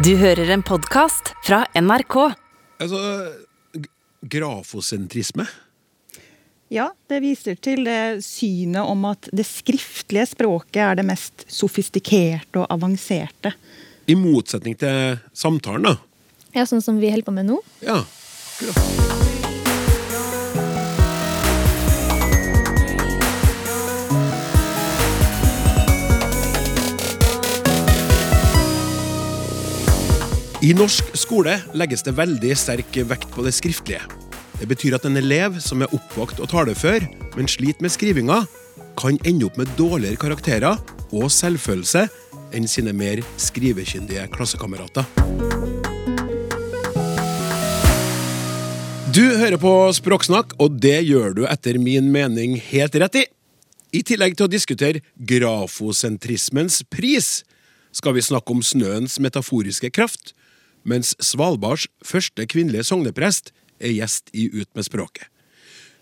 Du hører en podkast fra NRK. Altså, grafosentrisme. Ja, det viser til det synet om at det skriftlige språket er det mest sofistikerte og avanserte. I motsetning til samtalen, da. Ja, sånn som vi holder på med nå. Ja. I norsk skole legges det veldig sterk vekt på det skriftlige. Det betyr at en elev som er oppvakt og talefør, men sliter med skrivinga, kan ende opp med dårligere karakterer og selvfølelse enn sine mer skrivekyndige klassekamerater. Du hører på Språksnakk, og det gjør du etter min mening helt rett i. I tillegg til å diskutere grafosentrismens pris, skal vi snakke om snøens metaforiske kraft, mens Svalbards første kvinnelige sogneprest er gjest i Ut med språket.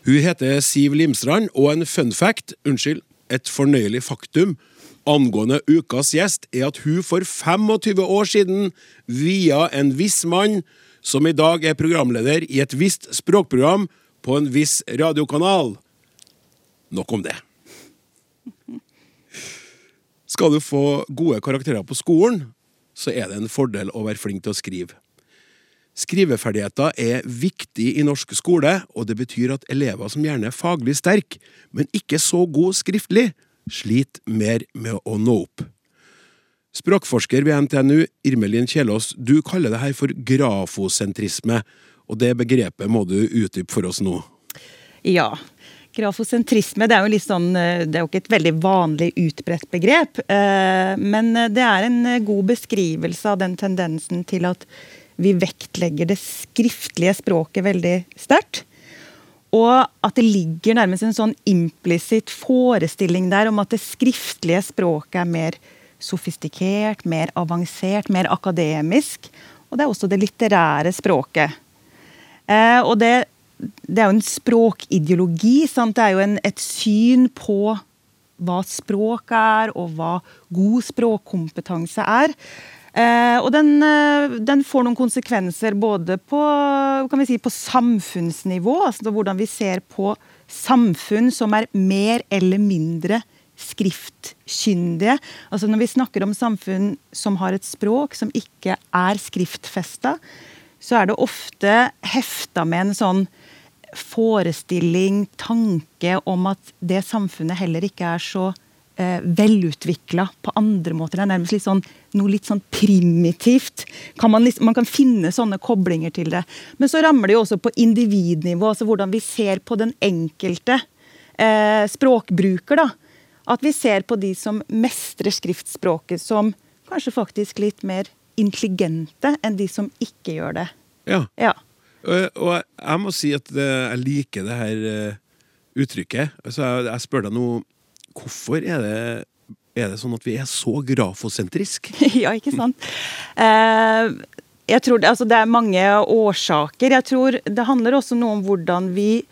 Hun heter Siv Limstrand, og en fun fact, unnskyld, et fornøyelig faktum angående ukas gjest er at hun for 25 år siden via en viss mann som i dag er programleder i et visst språkprogram på en viss radiokanal. Nok om det. Skal du få gode karakterer på skolen, så er det en fordel å være flink til å skrive. Skriveferdigheter er viktig i norsk skole, og det betyr at elever som gjerne er faglig sterke, men ikke så god skriftlig, sliter mer med å nå opp. Språkforsker ved NTNU, Irmelin Kjelås, du kaller det her for grafosentrisme, og det begrepet må du utdype for oss nå. Ja, grafosentrisme det er jo litt sånn, eh, det er jo ikke et veldig vanlig utbredt begrep, eh, men det er en god beskrivelse av den tendensen til at vi vektlegger det skriftlige språket veldig sterkt. Og at det ligger nærmest en sånn implisitt forestilling der om at det skriftlige språket er mer sofistikert, mer avansert, mer akademisk. Og det er også det litterære språket. Eh, og det, det er jo en språkideologi. Sant? Det er jo en, et syn på hva språk er, og hva god språkkompetanse er. Eh, og den, eh, den, får noen konsekvenser både på, si, på samfunnsnivå, altså hvordan vi ser på samfunn som er mer eller mindre skriftkyndige. Altså Når vi snakker om samfunn som har et språk som ikke er skriftfesta, så er det ofte hefta med en sånn forestilling, tanke om at det samfunnet heller ikke er så eh, velutvikla på andre måter. Det er nærmest litt sånn, noe litt sånn primitivt. Kan man, liksom, man, kan finne sånne koblinger til det. Men så rammer det jo også på individnivå, altså hvordan vi ser på den enkelte eh, språkbruker. da. At vi ser på de som mestrer skriftspråket som kanskje faktisk litt mer intelligente enn de som ikke gjør det. Ja. Ja. Og, jeg må si at jeg liker det her eh, uttrykket. Så jeg, jeg spør deg nå, hvorfor er det, er det sånn at vi er så grafosentrisk? ja, ikke sant. Eh, jeg tror det, altså, det er mange årsaker. Jeg tror det handler også noe om hvordan vi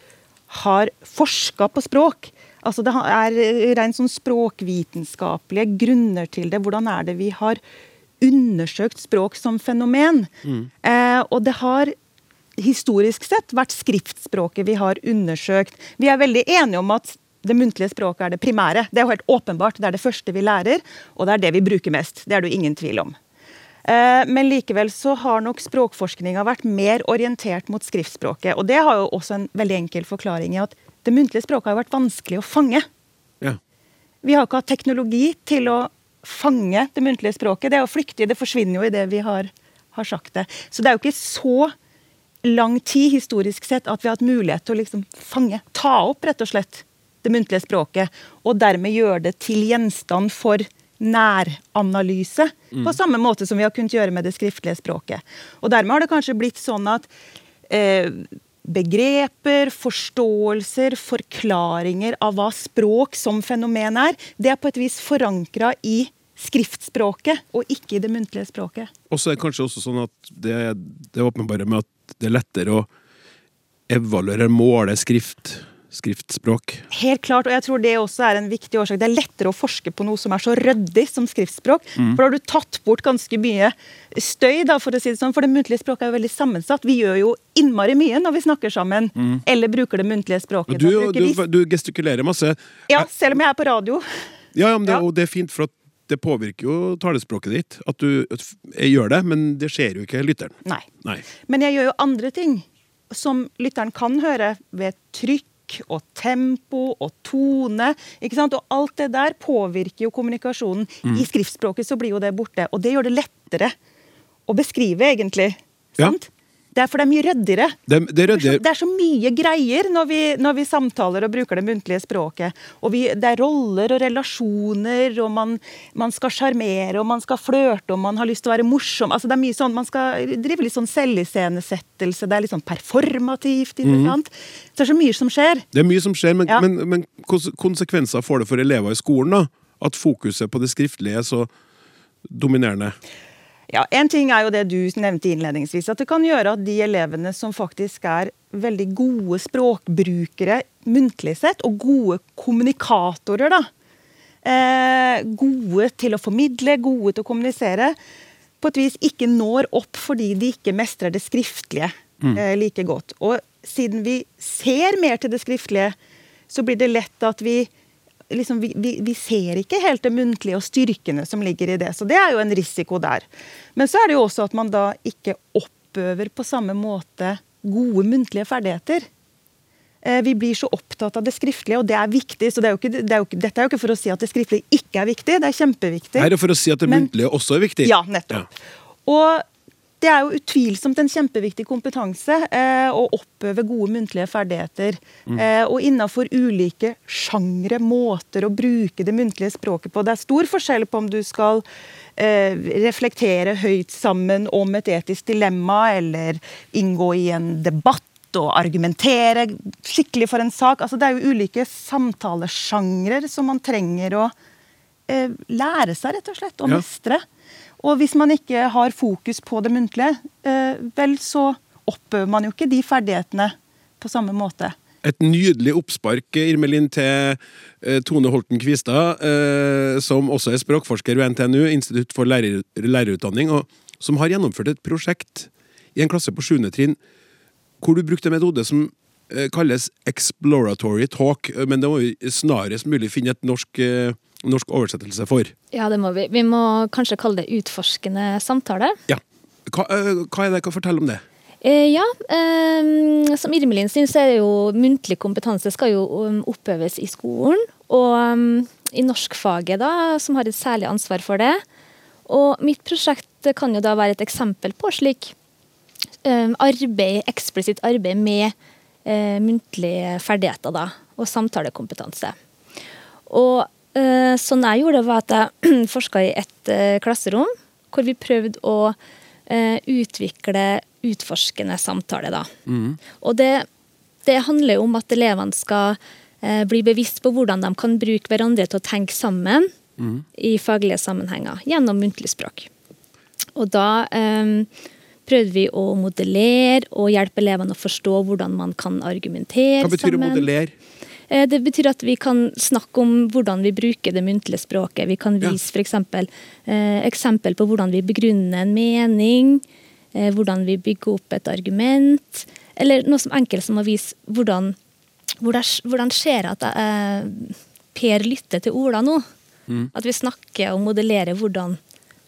har forska på språk. Altså Det er rent sånn språkvitenskapelige grunner til det. Hvordan er det vi har undersøkt språk som fenomen? Mm. Eh, og det har historisk sett vært skriftspråket vi har undersøkt. Vi er veldig enige om at det muntlige språket er det primære. Det er jo helt åpenbart. Det er det første vi lærer, og det er det vi bruker mest. Det er det jo ingen tvil om. Eh, men likevel så har nok språkforskninga vært mer orientert mot skriftspråket. Og det har jo også en veldig enkel forklaring i at det muntlige språket har vært vanskelig å fange. Ja. Vi har ikke hatt teknologi til å fange det muntlige språket. Det er jo flyktig, det forsvinner jo i det vi har, har sagt det. Så det er jo ikke så lang tid historisk sett at vi har hatt mulighet til å liksom fange, ta opp rett og slett det muntlige språket, og dermed gjøre det til gjenstand for næranalyse. På samme måte som vi har kunnet gjøre med det skriftlige språket. Og dermed har det kanskje blitt sånn at eh, begreper, forståelser, forklaringer av hva språk som fenomen er, det er på et vis forankra i skriftspråket, og ikke i det muntlige språket. Og så er det kanskje også sånn at det, det åpenbare med at det er lettere å evaluere, måle skrift, skriftspråk. Helt klart, og jeg tror det også er en viktig årsak. Det er lettere å forske på noe som er så ryddig som skriftspråk. Mm. For da har du tatt bort ganske mye støy, da, for å si det sånn. For det muntlige språket er jo veldig sammensatt. Vi gjør jo innmari mye når vi snakker sammen, eller bruker det muntlige språket. Mm. Du, du, du gestikulerer masse. Ja, selv om jeg er på radio. Ja, ja, men det, Ja. og det er fint, for at det påvirker jo talespråket ditt. At du Jeg gjør det, men det ser jo ikke lytteren. Nei. Nei. Men jeg gjør jo andre ting som lytteren kan høre ved trykk og tempo og tone. ikke sant? Og alt det der påvirker jo kommunikasjonen. Mm. I skriftspråket så blir jo det borte. Og det gjør det lettere å beskrive, egentlig. Ja. Det er for det er mye ryddigere. Det, det Det er så mye greier når vi, når vi samtaler og bruker det muntlige språket. Og vi, det er roller og relasjoner, og man, man skal sjarmere, og man skal flørte, og man har lyst til å være morsom. Altså, det er mye sånn, Man skal drive litt sånn selviscenesettelse, det er litt sånn performativt. Så det er så mye som skjer. Det er mye som skjer, men, Ja. men, men konsekvenser får det for elever i skolen? da? At fokuset på det skriftlige er så dominerende. Ja, En ting er jo det du nevnte innledningsvis, at det kan gjøre at de elevene som faktisk er veldig gode språkbrukere muntlig sett, og gode kommunikatorer, da. Eh, gode til å formidle, gode til å kommunisere, på et vis ikke når opp fordi de ikke mestrer det skriftlige eh, like godt. Og siden vi ser mer til det skriftlige, så blir det lett at vi liksom, vi, vi, vi ser ikke helt det muntlige og styrkene som ligger i det. Så det er jo en risiko der. Men så er det jo også at man da ikke oppøver på samme måte gode muntlige ferdigheter. Eh, Vi blir så opptatt av det skriftlige, og det er viktig. så det er ikke, det er jo Dette er jo ikke for å si at det skriftlige ikke er viktig, det er kjempeviktig. Nei, det er for å si at det Men- muntlige også er viktig. Ja, nettopp. Og det er jo utvilsomt en kjempeviktig kompetanse eh, å oppøve gode muntlige ferdigheter. Eh, og innafor ulike sjangre, måter å bruke det muntlige språket på. Det er stor forskjell på om du skal eh, reflektere høyt sammen om et etisk dilemma, eller inngå i en debatt og argumentere skikkelig for en sak. Altså, det er jo ulike samtalesjangre som man trenger å eh, lære seg, rett og slett, å Ja. mestre. Og hvis man ikke har fokus på det muntlige, eh, vel, så oppøver man jo ikke de ferdighetene på samme måte. Et nydelig oppspark, Irmelin, til eh, Tone Holten Kvistad, eh, som også er språkforsker ved NTNU, Institutt for lærer, lærerutdanning, og som har gjennomført et prosjekt i en klasse på 7. trinn hvor du brukte en metode som kalles exploratory talk, men det må vi snarest mulig finne et norsk, norsk oversettelse for. Ja, det må vi. Vi må kanskje kalle det utforskende samtale. Ja. Hva, eh, hva er det? Kan fortelle om det? Eh, ja, eh, som Irmelin syns, er jo muntlig kompetanse skal jo um, oppøves i skolen. Og um, i norskfaget, da, som har et særlig ansvar for det. Og mitt prosjekt kan jo da være et eksempel på slik um, arbeid, eksplisitt arbeid med muntlige ferdigheter, da. Og samtalekompetanse. Og eh, sånn jeg gjorde, var at jeg forska i et eh, klasserom hvor vi prøvde å eh, utvikle utforskende samtale. Da. Og det, det handler jo om at elevene skal bli bevisst på hvordan de kan bruke hverandre til å tenke sammen i faglige sammenhenger gjennom muntlig språk. Og da um, prøvde vi å modellere og hjelpe elevene å forstå hvordan man kan argumentere sammen. Hva betyr å modellere? Eh, Det betyr at vi kan snakke om hvordan vi bruker det muntlige språket. Vi kan Ja. vise for eksempel, eh, eksempel på hvordan vi begrunner en mening, eh, hvordan vi bygger opp et argument, eller noe som enkelt som å vise hvordan, hvordan, skjer det at jeg, Per lytter til Ola nå. At vi snakker og modellerer hvordan,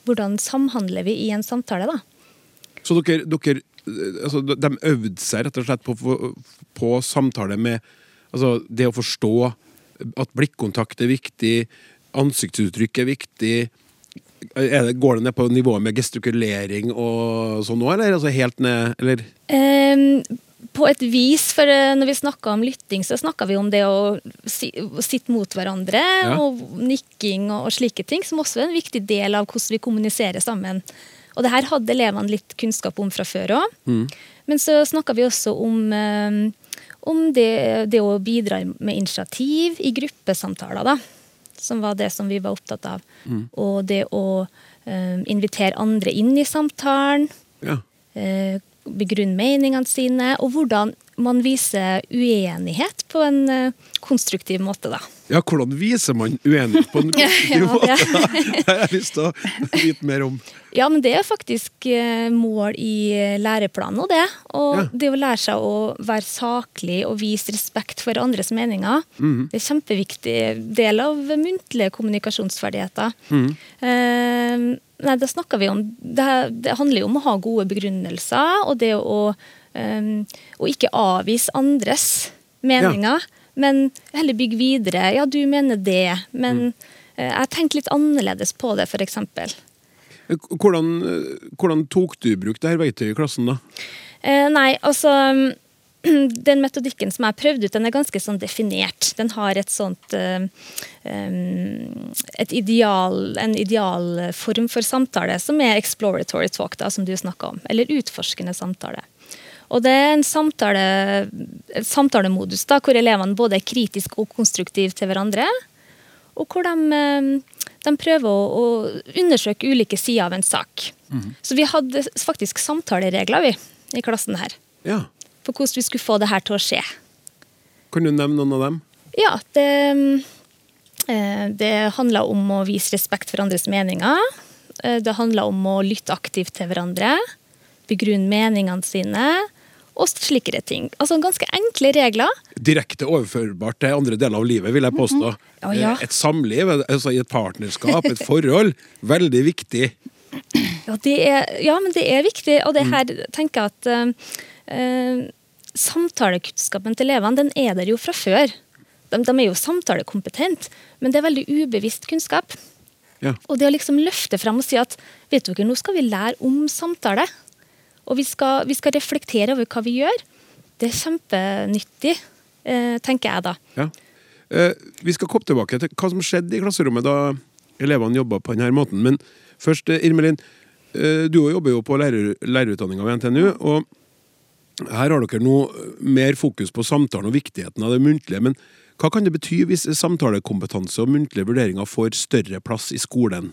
hvordan samhandler vi i en samtale. da. Så dere, dere altså, de øvde seg rett og slett på, på, på samtale med altså, det å forstå at blikkontakt er viktig, ansiktsuttrykk er viktig. Er det, går det ned på nivået med gestikulering og sånn nå, eller? Altså helt ned, eller? Um på et vis, for eh, når vi snakka om lytting, så snakka vi om det å, si, å sitte mot hverandre, Ja. og nikking og, og slike ting, som også er en viktig del av hvordan vi kommuniserer sammen. Og det her hadde elevene litt kunnskap om fra før òg. Men så snakka vi også om, eh, om det, det å bidra med initiativ i gruppesamtaler, da. Som var det som vi var opptatt av. Og det å eh, invitere andre inn i samtalen. Ja. Eh, begrunne meningene sine, og hvordan man viser uenighet på en eh, konstruktiv måte, da. Ja, hvordan viser man uenighet på en konstruktiv måte? det- har jeg lyst til å vite mer om. Ja, men det er faktisk eh, mål i eh, læreplanen og det. Og Ja. det å lære seg å være saklig og vise respekt for andres meninger, mm. det er kjempeviktig del av muntlige kommunikasjonsferdigheter. Mm. Eh, nei, da snakker vi om det, det handler jo om å ha gode begrunnelser, og det å, eh, å ikke avvise andres meninger, men heller bygge videre. Ja, du mener det, men eh, jeg tenker litt annerledes på det, f.eks. Hvordan, hvordan tok du i bruk det her verktøyet i klassen, da? Eh, nei, altså Den metodikken som jeg har prøvd ut, den er ganske sånn definert. Den har et sånt eh, et ideal, En idealform for samtale som er exploratory talk, da, som du snakka om. Eller utforskende samtale. Og det er en samtale, samtalemodus da, hvor elevene både er kritiske og konstruktive til hverandre. Og hvor de, eh, de prøver å, å undersøke ulike sider av en sak. Så vi hadde faktisk samtaleregler vi, i klassen her. Ja. For hvordan vi skulle få det her til å skje. Kan du nevne noen av dem? Ja, det, eh, det handla om å vise respekt for andres meninger. Eh, Det handla om å lytte aktivt til hverandre. Begrunne meningene sine. Og slikere ting. Altså ganske enkle regler. Direkte overførbart til andre deler av livet, vil jeg påstå. Å, ja. Eh, Et samliv, altså i et partnerskap, et forhold. Veldig viktig. Ja, det er, ja, men det er viktig. Og det her tenker jeg at eh, samtalekunnskapen til elevene den er der jo fra før. De, de er jo samtalekompetent, men det er veldig ubevisst kunnskap. Ja. Og det å liksom løfte frem og si at vet dere, nå skal vi lære om samtale. Og vi skal, vi skal reflektere over hva vi gjør. Det er kjempenyttig, eh, tenker jeg da. Ja. Eh, vi skal komme tilbake til hva som skjedde i klasserommet da elevene jobba på denne måten. Men først, eh, Irmelin. Du jobber jo på lærer, lærerutdanninga ved NTNU. og her har dere nå mer fokus på samtalen og viktigheten av det muntlige. Men hva kan det bety hvis samtalekompetanse og muntlige vurderinger får større plass i skolen?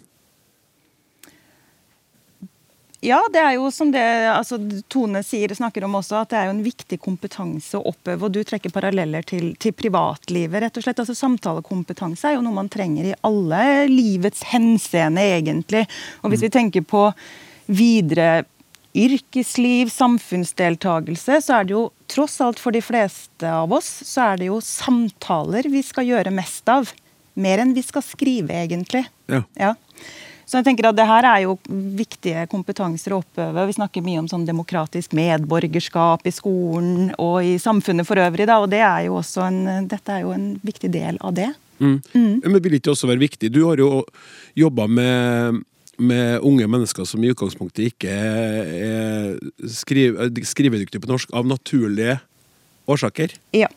Ja, det er jo som det altså, Tone sier, snakker om også, at det er jo en viktig kompetanse å oppøve. Og du trekker paralleller til, til privatlivet, rett og slett. Altså, samtalekompetanse er jo noe man trenger i alle livets henseende, egentlig. Og hvis vi tenker på videre yrkesliv, samfunnsdeltagelse, så er det jo tross alt for de fleste av oss, så er det jo samtaler vi skal gjøre mest av. Mer enn vi skal skrive, egentlig. Ja. Ja. Så jeg tenker at det her er jo viktige kompetanser å oppøve. Vi snakker mye om sånn demokratisk medborgerskap i skolen og i samfunnet for øvrig. Da, og det er jo også en, dette er jo en viktig del av det. Mm. Men vil ikke også være viktig? Du har jo jobba med, med unge mennesker som i utgangspunktet ikke er skriv, skrivedyktige på norsk av naturlige årsaker. Ja.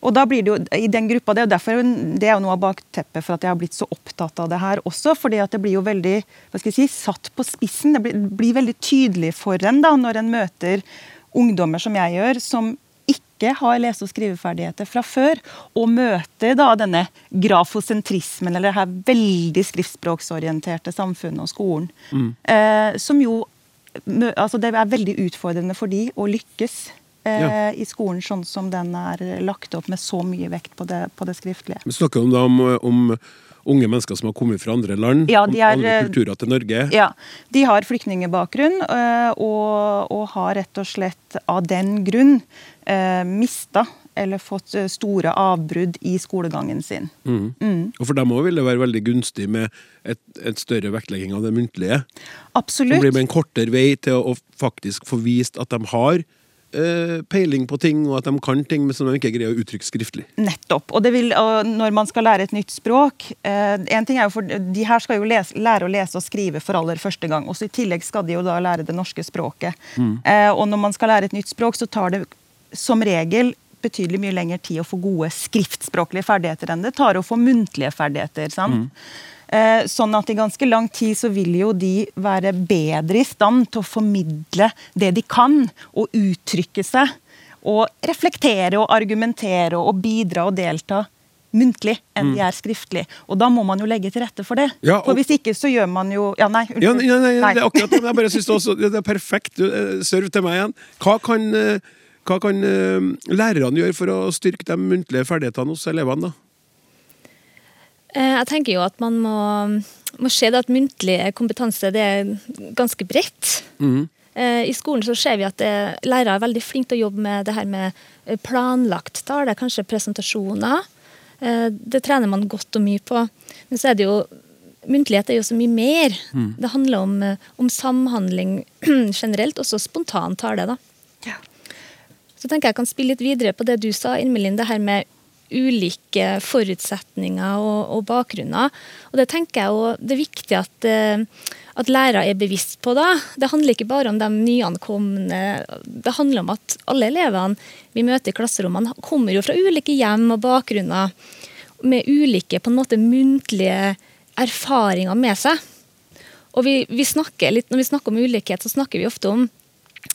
Og da blir det jo, i den gruppa, Det er derfor det er jo noe av bakteppet for at jeg har blitt så opptatt av det her også. fordi at det blir jo veldig hva skal jeg si, satt på spissen. Det blir, blir veldig tydelig for en da, når en møter ungdommer som jeg gjør, som ikke har lese- og skriveferdigheter fra før, og møter da denne grafosentrismen, eller det her veldig skriftspråksorienterte samfunnet og skolen. Eh, som jo altså Det er veldig utfordrende for de å lykkes Ja. i skolen sånn som den er lagt opp med så mye vekt på det, på det skriftlige. Vi snakker om, da om, om unge mennesker som har kommet fra andre land, Ja, er, andre eh, kulturer til Norge. Ja, De har flyktningebakgrunn øh, og, og har rett og slett av den grunn mista eller fått eh, store avbrudd i skolegangen sin. Mhm. Og for dem òg vil det være veldig gunstig med et, et større vektlegging av det muntlige. Absolutt. Det blir med en kortere vei til å, å faktisk få vist at de har eh, peiling på ting, og at de kan ting men som de ikke greier å uttrykke skriftlig. Nettopp. Og, det vil, og når man skal lære et nytt språk eh, en ting er jo for, De her skal jo lese, lære å lese og skrive for aller første gang. Også I tillegg skal de jo da lære det norske språket. Eh, og når man skal lære et nytt språk, så tar det som regel betydelig mye lengre tid å få gode skriftspråklige ferdigheter enn det tar å få muntlige ferdigheter. sant? Eh, Sånn at i ganske lang tid så vil jo de være bedre i stand til å formidle det de kan, og uttrykke seg. Og reflektere og argumentere og bidra og delta muntlig enn de er skriftlig. Og da må man jo legge til rette for det. Ja, og- For hvis ikke så gjør man jo Ja, nei, Ja, unnskyld. nei, nei, Nei. det er akkurat det. Jeg bare synes det, også, det er perfekt. Eh, Serv til meg igjen. Hva kan, eh, hva kan eh, lærerne gjøre for å styrke de muntlige ferdighetene hos elevene? da? Eh, Jeg tenker jo at man må, må se det at muntlig kompetanse det er ganske bredt. Mm. I skolen så ser vi at det, lærere er veldig flinke til å jobbe med det her med eh, planlagt tale, kanskje presentasjoner. Eh, Det trener man godt og mye på. Men så er det jo Muntlighet er jo så mye mer. Det handler om, eh, om samhandling generelt, også spontan tale. da. Ja. Så tenker jeg kan spille litt videre på det du sa, Irmelin, det her med ulike forutsetninger og, og bakgrunner. Og det tenker jeg også, det er viktig at, eh, at lærere er bevisst på. da. Det handler ikke bare om de nyankomne. Det handler om at alle elevene vi møter i klasserommene, kommer jo fra ulike hjem og bakgrunner. Med ulike på en måte muntlige erfaringer med seg. Og vi, vi snakker litt, Når vi snakker om ulikhet, så snakker vi ofte om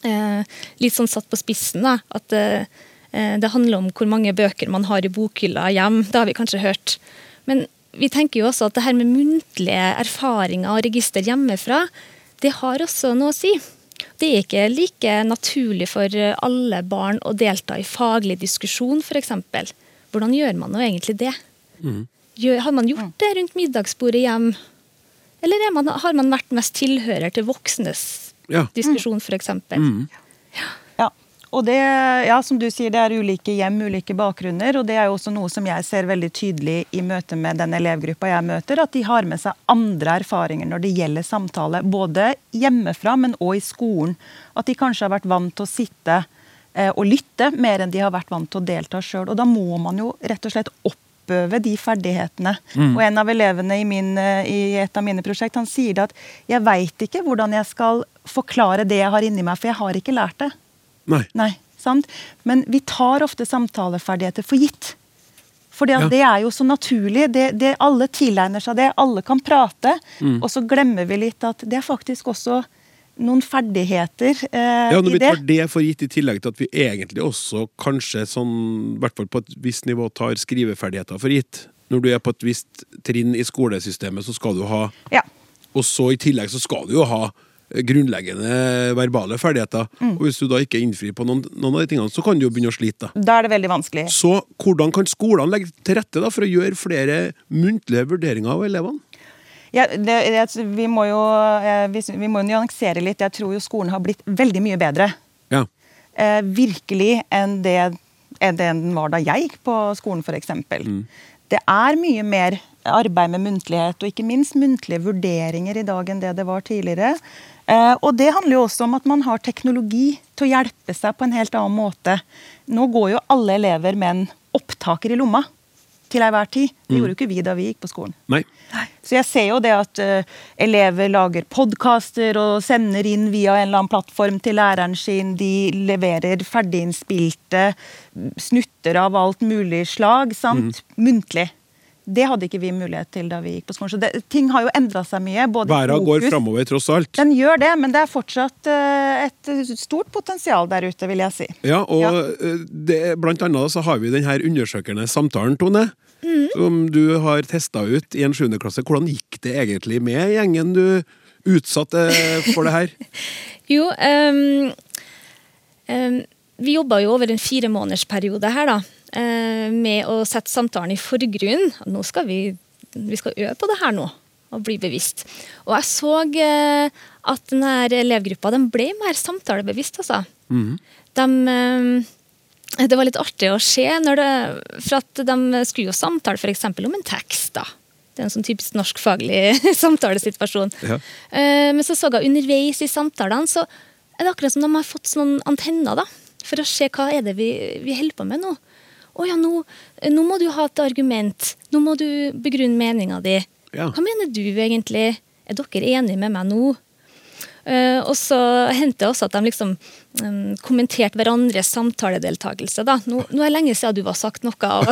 eh, litt sånn satt på spissen. da, At eh, det handler om hvor mange bøker man har i bokhylla hjem. Det har vi kanskje hørt. Men vi tenker jo også at det her med muntlige erfaringer og register hjemmefra, det har også noe å si. Det er ikke like naturlig for alle barn å delta i faglig diskusjon, f.eks. Hvordan gjør man nå egentlig det? Mm. har man gjort det rundt middagsbordet hjem? Eller er man, har man vært mest tilhører til voksnes Ja. diskusjon, f.eks.? Ja. Og det, ja, som du sier, det er ulike hjem, ulike bakgrunner. Og det er jo også noe som jeg ser veldig tydelig i møte med den elevgruppa jeg møter, at de har med seg andre erfaringer når det gjelder samtale. Både hjemmefra, men òg i skolen. At de kanskje har vært vant til å sitte eh, og lytte mer enn de har vært vant til å delta sjøl. Og da må man jo rett og slett oppøve de ferdighetene. Og en av elevene i, min, eh, i et av mine prosjekt, han sier det at jeg veit ikke hvordan jeg skal forklare det jeg har inni meg, for jeg har ikke lært det. Nei. Nei, sant? Men vi tar ofte samtaleferdigheter for gitt. Fordi Ja. det er jo så naturlig. Det, det, alle tilegner seg det. Alle kan prate. Mm. Og så glemmer vi litt at det er faktisk også noen ferdigheter eh, Ja, når i vi tar det for gitt i tillegg til at vi egentlig også kanskje sånn, i hvert fall på et visst nivå tar skriveferdigheter for gitt. Når du er på et visst trinn i skolesystemet, så skal du ha Ja. Og så i tillegg så skal du jo ha grunnleggende verbale ferdigheter. Mm. Og hvis du da ikke innfrir på noen, noen av de tingene, så kan du jo begynne å slite. da. Da er det veldig vanskelig. Så hvordan kan skolene legge til rette da for å gjøre flere muntlige vurderinger av elevene? Ja, det, det, vi, må jo, eh, vi, vi må jo nyansere litt. Jeg tror jo skolen har blitt veldig mye bedre. Ja. eh, virkelig enn det, enn det den var da jeg gikk på skolen, f.eks. Mm. Det er mye mer arbeid med muntlighet, og ikke minst muntlige vurderinger i dag enn det det var tidligere. Eh, og det handler jo også om at man har teknologi til å hjelpe seg på en helt annen måte. Nå går jo alle elever med en opptaker i lomma til enhver tid. Mm. Det gjorde jo ikke vi da vi gikk på skolen. Nei. Så jeg ser jo det at uh, elever lager podkaster og sender inn via en eller annen plattform til læreren sin. De leverer ferdiginnspilte snutter av alt mulig slag, sant? Muntlig. Det hadde ikke vi mulighet til da vi gikk på skolen. Så det, ting har jo endra seg mye. både Verden går framover, tross alt. Den gjør det, men det er fortsatt eh, et stort potensial der ute, vil jeg si. Ja, og Ja. eh, det, blant annet så har vi denne undersøkende samtalen, Tone. Som du har testa ut i en 7. klasse. Hvordan gikk det egentlig med gjengen du utsatte for det her? Jo, um, um, vi jobba jo over en fire måneders periode her, da. Eh, med å sette samtalen i forgrunn. Nå skal vi, vi skal øve på det her nå, og bli bevisst. Og jeg så eh, at denne elevgruppa den ble mer samtalebevisst, altså. De, eh, det var litt artig å se, når det, for at de skulle jo samtale f.eks. om en tekst. da. Det er en sånn typisk norskfaglig samtalesituasjon. Ja. Men så så jeg underveis i samtalene, så er det akkurat som de har fått sånne antenner da, for å se hva er det vi, vi holder på med nå. Å ja, nå, nå må du ha et argument. Nå må du begrunne meninga di. Ja. Hva mener du egentlig? Er dere enige med meg nå? Uh, og så hendte det også at de liksom um, kommenterte hverandres samtaledeltakelse. Da. Nå, nå er det lenge siden du har sagt noe. Og,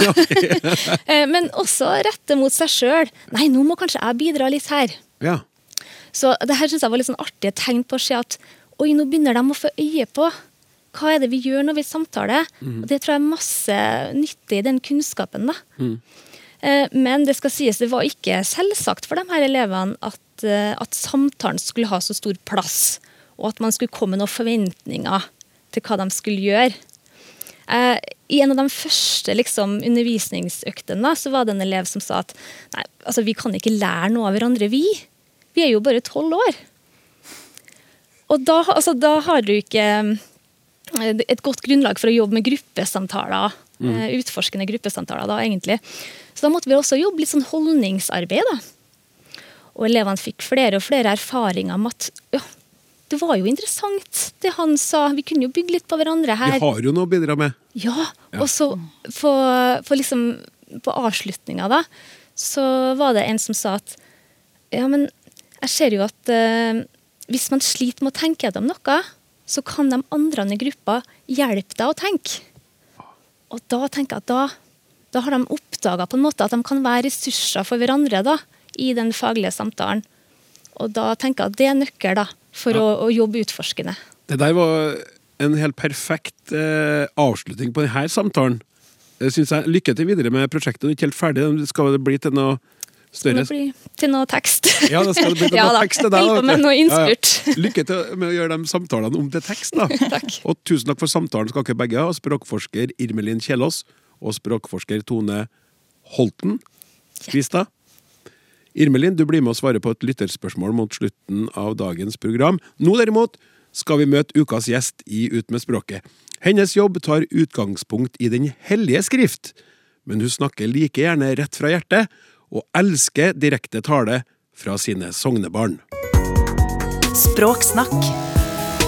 uh, men også rette mot seg sjøl. Nei, nå må kanskje jeg bidra litt her. Ja. Så det her synes jeg var litt sånn artige tegn på å se at oi, nå begynner de å få øye på hva er det vi gjør når vi samtaler. Og det tror jeg er masse nytte i den kunnskapen. da. Mm. Men det skal sies, det var ikke selvsagt for de her elevene at, eh, at samtalen skulle ha så stor plass, og at man skulle komme med noen forventninger til hva de skulle gjøre. Eh, I en av de første liksom, undervisningsøktene så var det en elev som sa at nei, altså, vi kan ikke lære noe av hverandre, vi. Vi er jo bare tolv år. Og da, altså, da har du ikke eh, et godt grunnlag for å jobbe med gruppesamtaler. Mm. Utforskende gruppesamtaler, da, egentlig. Så da måtte vi også jobbe litt sånn holdningsarbeid, da. Og elevene fikk flere og flere erfaringer med at ja, det var jo interessant det han sa. Vi kunne jo bygge litt på hverandre her. Vi har jo noe å bidra med. Ja, og så på, på liksom På avslutninga, da, så var det en som sa at Ja, men jeg ser jo at eh, hvis man sliter med å tenke gjennom noe, så kan de andre i gruppa hjelpe deg å tenke. Og da tenker jeg at da, da har de oppdaga at de kan være ressurser for hverandre da, i den faglige samtalen. Og da tenker jeg at det er nøkkel da, for å, å jobbe utforskende. Det der var en helt perfekt eh, avslutning på denne samtalen. Jeg synes jeg. Lykke til videre med prosjektet. Du er ikke helt ferdig. Det Skal det bli til noe større Det blir til noe tekst. Ja, det skal bli til Ja noe da, tekst. Det der, med noe Ja, ja. innspurt. Lykke til med å gjøre de samtalene om til tekst, da. Takk. Og tusen takk for samtalen skal dere begge ha. Språkforsker Irmelin Kjellås og språkforsker Tone Holten Kvistad. Irmelin, du blir med å svare på et lytterspørsmål mot slutten av dagens program. Nå derimot skal vi møte ukas gjest i Ut med språket. Hennes jobb tar utgangspunkt i Den hellige skrift, men hun snakker like gjerne rett fra hjertet, og elsker direkte tale fra sine sognebarn. Språksnakk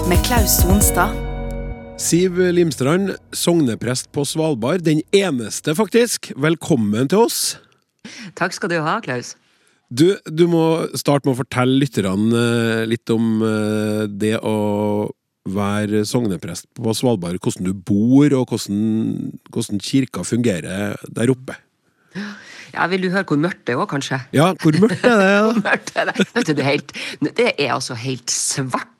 med Klaus Sonstad. Siv Limstrand, sogneprest på Svalbard. Den eneste, faktisk. Velkommen til oss. Takk skal du ha, Klaus. Du, du må starte med å fortelle lytterne eh, litt om eh, det å være sogneprest på Svalbard. Hvordan du bor, og hvordan, hvordan kirka fungerer der oppe. Ja, Vil du høre hvor mørkt det er òg, kanskje? Ja, hvor mørkt er det? Hvor mørkt er det? Vet du, det, er helt, det er altså helt svart.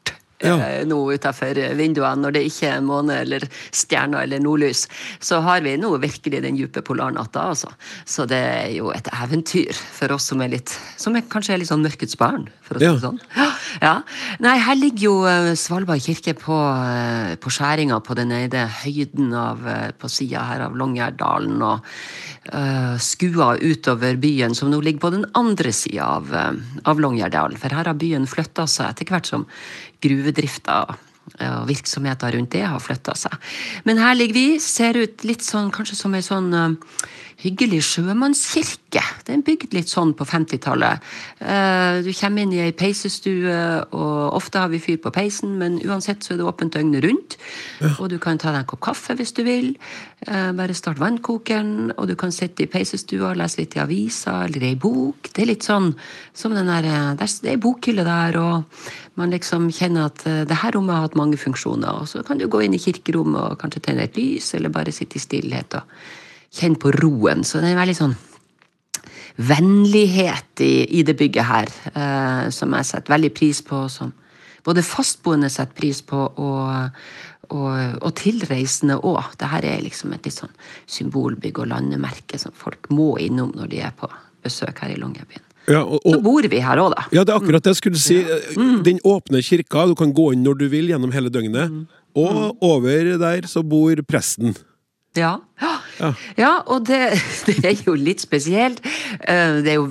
Ja. eh, Nå utenfor vinduene, når det ikke er måne eller stjerner eller nordlys, så har vi nå virkelig den dype polarnatta, altså. Så det er jo et eventyr for oss som er litt Som er, kanskje er litt sånn mørkets barn, for å si Ja. det sånn. Ja. Nei, her ligger jo eh, Svalbard kirke på, eh, på skjæringa på den ene høyden av, på sida her av Longyearbdalen, og uh, skua utover byen, som nå ligger på den andre sida av, av Longyearbdalen. For her har byen flytta seg etter hvert som gruvedrifta og virksomheter rundt det har flytta seg. Men her ligger vi, ser ut litt sånn kanskje som ei sånn eh, hyggelig sjømannskirke. Det er bygd litt sånn på 50-tallet. Eh, Du kommer inn i ei peisestue, og ofte har vi fyr på peisen, men uansett så er det åpent døgnet rundt. Og du kan ta deg en kopp kaffe hvis du vil. Eh, Bare start vannkokeren, og du kan sitte i peisestua og lese litt i avisa eller ei bok. Det er litt sånn som den der eh, Det er ei bokhylle der, og man liksom kjenner at det her rommet har hatt mange funksjoner. Og så kan du gå inn i kirkerommet og kanskje tenne et lys, eller bare sitte i stillhet og kjenne på roen. Så det er veldig sånn vennlighet i, i det bygget her, eh, som jeg setter veldig pris på, som både fastboende setter pris på, og, og, og tilreisende òg. Dette er liksom et litt sånn symbolbygg og landemerke som folk må innom når de er på besøk her i Longyearbyen. Ja, og, Så bor vi her òg, da. ja, det er akkurat det jeg skulle si. Den åpne kirka, du kan gå inn når du vil gjennom hele døgnet. Og over der så bor presten. Ja. Ja. ja, og det, det er jo litt spesielt. Eh, Det er jo,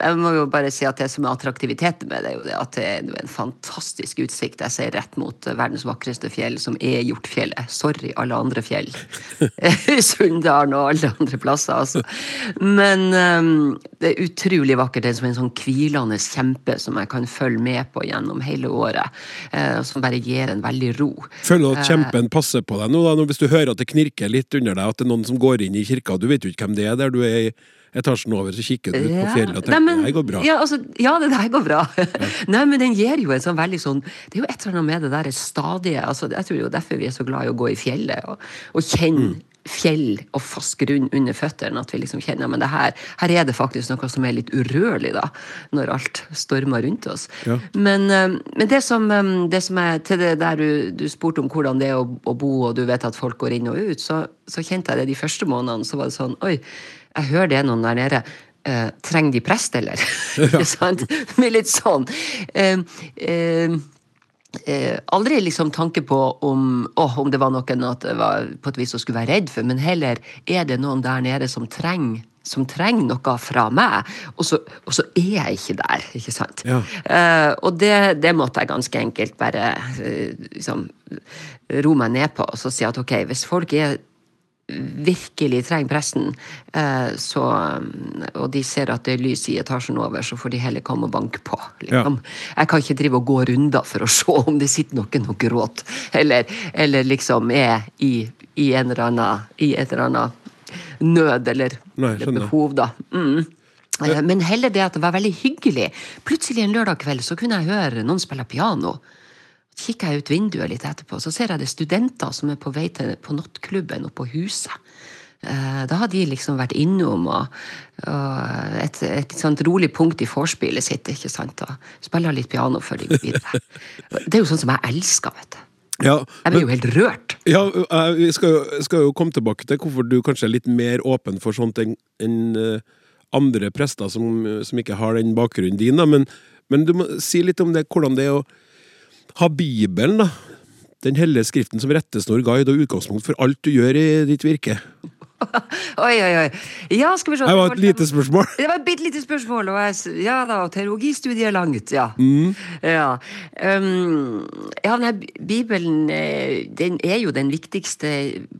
jeg må jo bare si at det som er attraktiviteten med det, er jo det at det er en fantastisk utsikt. Jeg ser rett mot verdens vakreste fjell, som er Hjortfjellet. Sorry, alle andre fjell. Sunndalen og alle andre plasser, altså. Men eh, det er utrolig vakkert. Det er som en sånn hvilende kjempe som jeg kan følge med på gjennom hele året. eh, Som bare gir en veldig ro. Føler du at kjempen passer på deg nå, da, hvis du hører at det knirker litt under deg, at det er noen som går inn i kirka, du vet jo ikke hvem det er. Der du er i etasjen over, så kikker du ut på fjellet og Nei, tenker men- det her går bra. Ja, altså, ja, det der går bra. Nei, men den gir jo en sånn veldig sånn Det er jo et eller annet med det der stadige altså, Jeg tror jo derfor vi er så glad i å gå i fjellet og, og kjenne fjell og fast grunn under føttene. At vi liksom kjenner men her, her er det faktisk noe som er litt urørlig, da, når alt stormer rundt oss. Ja. Men, eh, men det, som, eh, det som er til det der du, du spurte om hvordan det er å, å, bo, og du vet at folk går inn og ut, så, så kjente jeg det de første månedene. Så var det sånn Oi, jeg hører det noen der nede. Eh, trenger de prest, eller? Ikke sant? Med litt sånn. Eh, uh, eh, aldri liksom tanke på om, oh, om det var noen at det var på et vis å skulle være redd for, men heller er det noen der nede som trenger som trenger noe fra meg, og så, og så er jeg ikke der. ikke sant? Ja. Eh, og det, det, måtte jeg ganske enkelt bare eh, liksom, ro meg ned på og så si at ok, hvis folk er virkelig trenger presten, eh, så, og de ser at det er lys i etasjen over, så får de heller komme og banke på. Liksom. Ja. Jeg kan ikke drive og gå runder for å se om det sitter noen og gråter, eller, eller liksom er i, i, en eller annen, i et eller annet nød eller, Nei, eller behov, da. Mm. Eh, men heller det at det var veldig hyggelig. Plutselig en lørdag kveld så kunne jeg høre noen spille piano kikker jeg ut vinduet litt etterpå, så ser jeg det studenter som er på vei til på nattklubben og på huset. Eh, da har de liksom vært innom og, og et, et, sånt rolig punkt i vorspielet sitt. ikke sant? Og spiller litt piano før de går videre. Det er jo sånn som jeg elsker, vet du. Ja, jeg blir jo helt rørt. Ja, Vi skal skal jo, komme tilbake til hvorfor du kanskje er litt mer åpen for sånt enn en, uh, andre prester som, som, ikke har den bakgrunnen din. Da. Men, men du må si litt om det, hvordan det er å ha Bibelen, da. Den hellige skriften som rettesnor, guide og utgangspunkt for alt du gjør i ditt virke. oi, oi, oi. Ja, skal vi se. Det var et lite spørsmål. Det var et bitte lite spørsmål. Og jeg, ja da, teologistudiet er langt, ja. Mm. Ja. Um, ja, denne Bibelen eh, den er jo den viktigste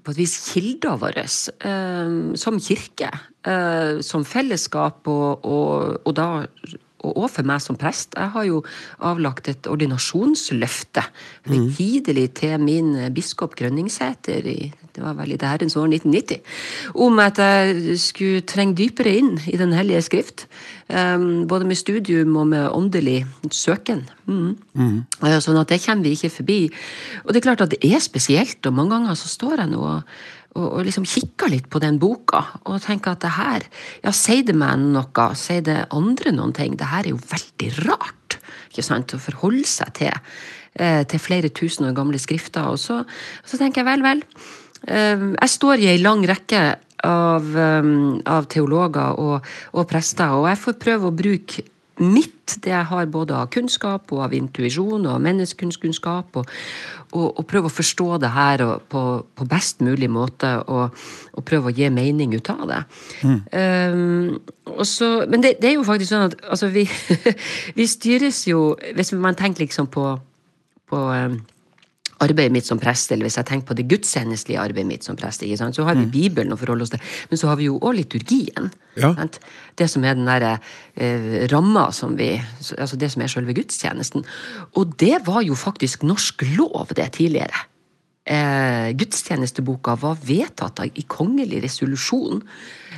på et vis kilda vår um, som kirke. Uh, som fellesskap, og, og, og da og for meg som prest. Jeg har jo avlagt et ordinasjonsløfte høytidelig mm. til min biskop Grønningsæter i det var vel i det herrens år 1990, om at jeg skulle trenge dypere inn i Den hellige skrift. Um, både med studium og med åndelig søken. Mm. Mm. Sånn at det kommer vi ikke forbi. Og det er klart at det er spesielt, og mange ganger så står jeg nå og og, og liksom kikka litt på den boka og tenker at det her Ja, sier det meg noe? Sier det andre noen ting? Det her er jo veldig rart ikke sant, å forholde seg til. Eh, til flere tusen år gamle skrifter. Og så, så tenker jeg vel, vel. Eh, jeg står i ei lang rekke av, um, av teologer og, og, prester, og jeg får prøve å bruke mitt, det jeg har både av kunnskap og av intuisjon og menneskekunnskap, og, og, og, prøve å forstå det her på, på, best mulig måte og, og, prøve å gi mening ut av det. Mm. Um, så, men det, det, er jo faktisk sånn at altså, vi, vi styres jo Hvis man tenker liksom på, på um, arbeidet mitt som prest, eller hvis jeg tenker på det gudstjenestelige arbeidet mitt som prest, så har vi mm. Bibelen å forholde oss til, men så har vi jo òg liturgien. Ja. Det som er den derre eh, ramma som vi Altså det som er selve gudstjenesten. Og det var jo faktisk norsk lov, det tidligere. Eh, gudstjenesteboka var vedtatt i kongelig resolusjon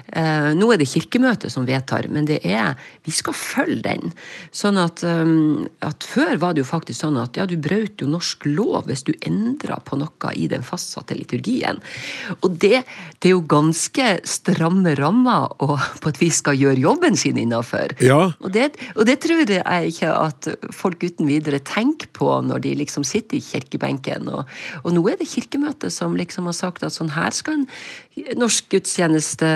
nå er det Kirkemøtet som vedtar, men det er, vi skal følge den. Sånn at, um, at Før var det jo faktisk sånn at ja, du brøt jo norsk lov hvis du endra på noe i den fastsatte liturgien. Og det, det er jo ganske stramme rammer å på et vis skal gjøre jobben sin innafor. Ja. Og, det, og det tror jeg ikke at folk uten videre tenker på når de liksom sitter i kirkebenken. Og, og nå er det Kirkemøtet som liksom har sagt at sånn her skal en norsk gudstjeneste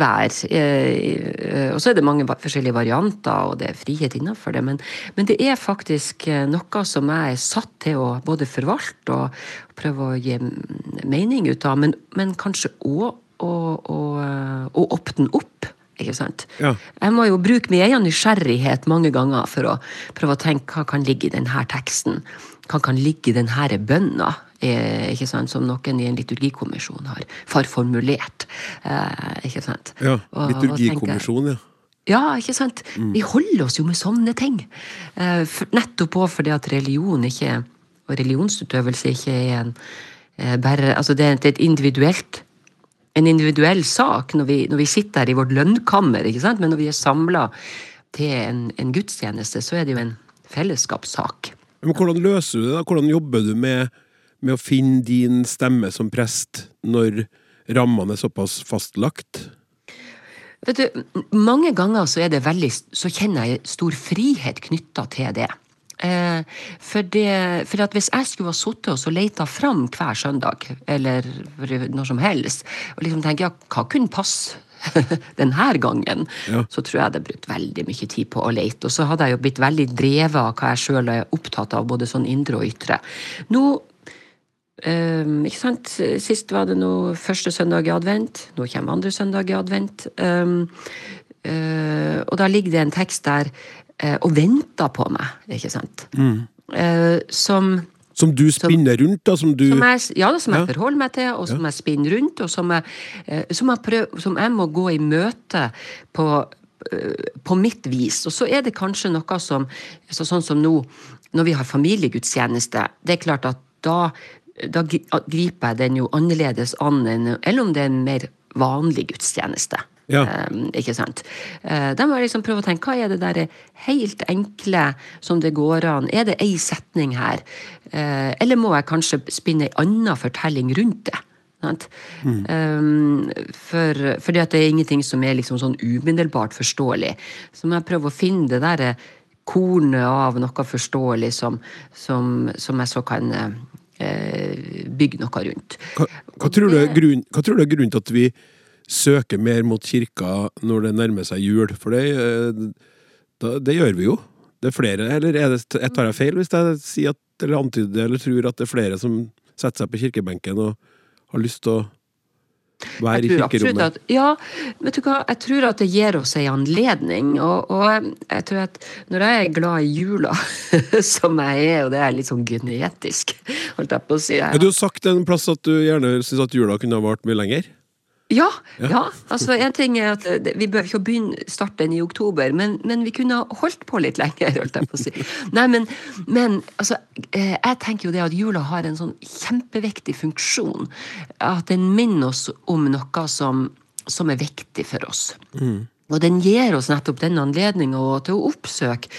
vær. Eh, og så er det mange forskjellige varianter, og det er frihet innenfor det. Men, men, det er faktisk eh, noe som jeg er satt til å både forvalte og prøve å gi mening ut av, men, men kanskje òg å, å åpne opp. Ikke sant? Ja. Jeg må jo bruke min egen nysgjerrighet mange ganger for å prøve å tenke hva kan ligge i denne teksten. Hva kan ligge i denne bønna? Eh, ikke sant, som noen i en liturgikommisjon har farformulert. Eh, ikke sant? Ja, liturgikommisjon, ja. Ja, ikke sant? Mm. Vi holder oss jo med sånne ting. Eh, nettopp òg fordi at religion ikke, og religionsutøvelse ikke er en bare, altså det er et individuelt en individuell sak når vi, når vi sitter her i vårt lønnkammer, ikke sant? men når vi er samla til en, en, gudstjeneste, så er det jo en fellesskapssak. Men Hvordan løser du det? da? Hvordan jobber du med med å finne din stemme som prest når rammene er såpass fastlagt? Vet du, Mange ganger så, veldig, så kjenner jeg stor frihet knytta til det. Eh, for, det, for hvis jeg skulle ha sittet og leita fram hver søndag, eller når som helst, og liksom tenke ja, hva kunne passe denne gangen, Ja. så tror jeg det brukt veldig mye tid på å lete. Og så hadde jeg jo blitt veldig drevet av hva jeg sjøl er opptatt av, både sånn indre og ytre. Nå Um, ikke sant? Sist var det nå første søndag i advent. Nå kommer andre søndag i advent. Um, uh, og da ligger det en tekst der uh, og venter på meg, ikke sant? Eh, som Som du spinner rundt, da? Som du som jeg, ja, som jeg Ja. forholder meg til, og som jeg spinner rundt, og som jeg, eh, som jeg, prøv, som jeg må gå i møte på, eh, på mitt vis. Og så er det kanskje noe som så Sånn som nå, når vi har familiegudstjeneste. Det er klart at da, da griper jeg den jo annerledes an enn eller om det er en mer vanlig gudstjeneste. Ja. Eh, ikke sant? Eh, da må jeg liksom prøve å tenke hva er det der helt enkle som det går an? Er det ei setning her? Eh, eller må jeg kanskje spinne ei anna fortelling rundt det? Mm. Um, for, fordi at det er ingenting som er liksom sånn umiddelbart forståelig. Så må jeg prøve å finne det derre kornet av noe forståelig som, som, som jeg så kan eh, bygge noe rundt. hva, hva, tror du er grunn, hva tror du er grunnen til at vi søker mer mot kirka når det nærmer seg jul? For det, eh, da, det gjør vi jo. Det er flere, eller er det, jeg tar jeg feil hvis jeg sier at, eller antyder eller tror at det er flere som setter seg på kirkebenken og har lyst til å være i Jeg kirkerommet? At, ja, vet du hva, jeg tror at det gir oss en anledning. Og, og jeg tror at når jeg er glad i jula, som jeg er, og det er litt sånn genetisk, holdt jeg på å si Ja, du har sagt en plass at du gjerne syns at jula kunne ha vart mye lenger. Ja, ja. altså en ting er at Vi bør ikke begynne starte den i oktober, men, men vi kunne ha holdt på litt lenger. holdt jeg på å si. Nei, men, men altså, eh, jeg tenker jo det at jula har en sånn kjempeviktig funksjon. At den minner oss om noe som, som er viktig for oss. Og den gir oss nettopp den anledninga til å oppsøke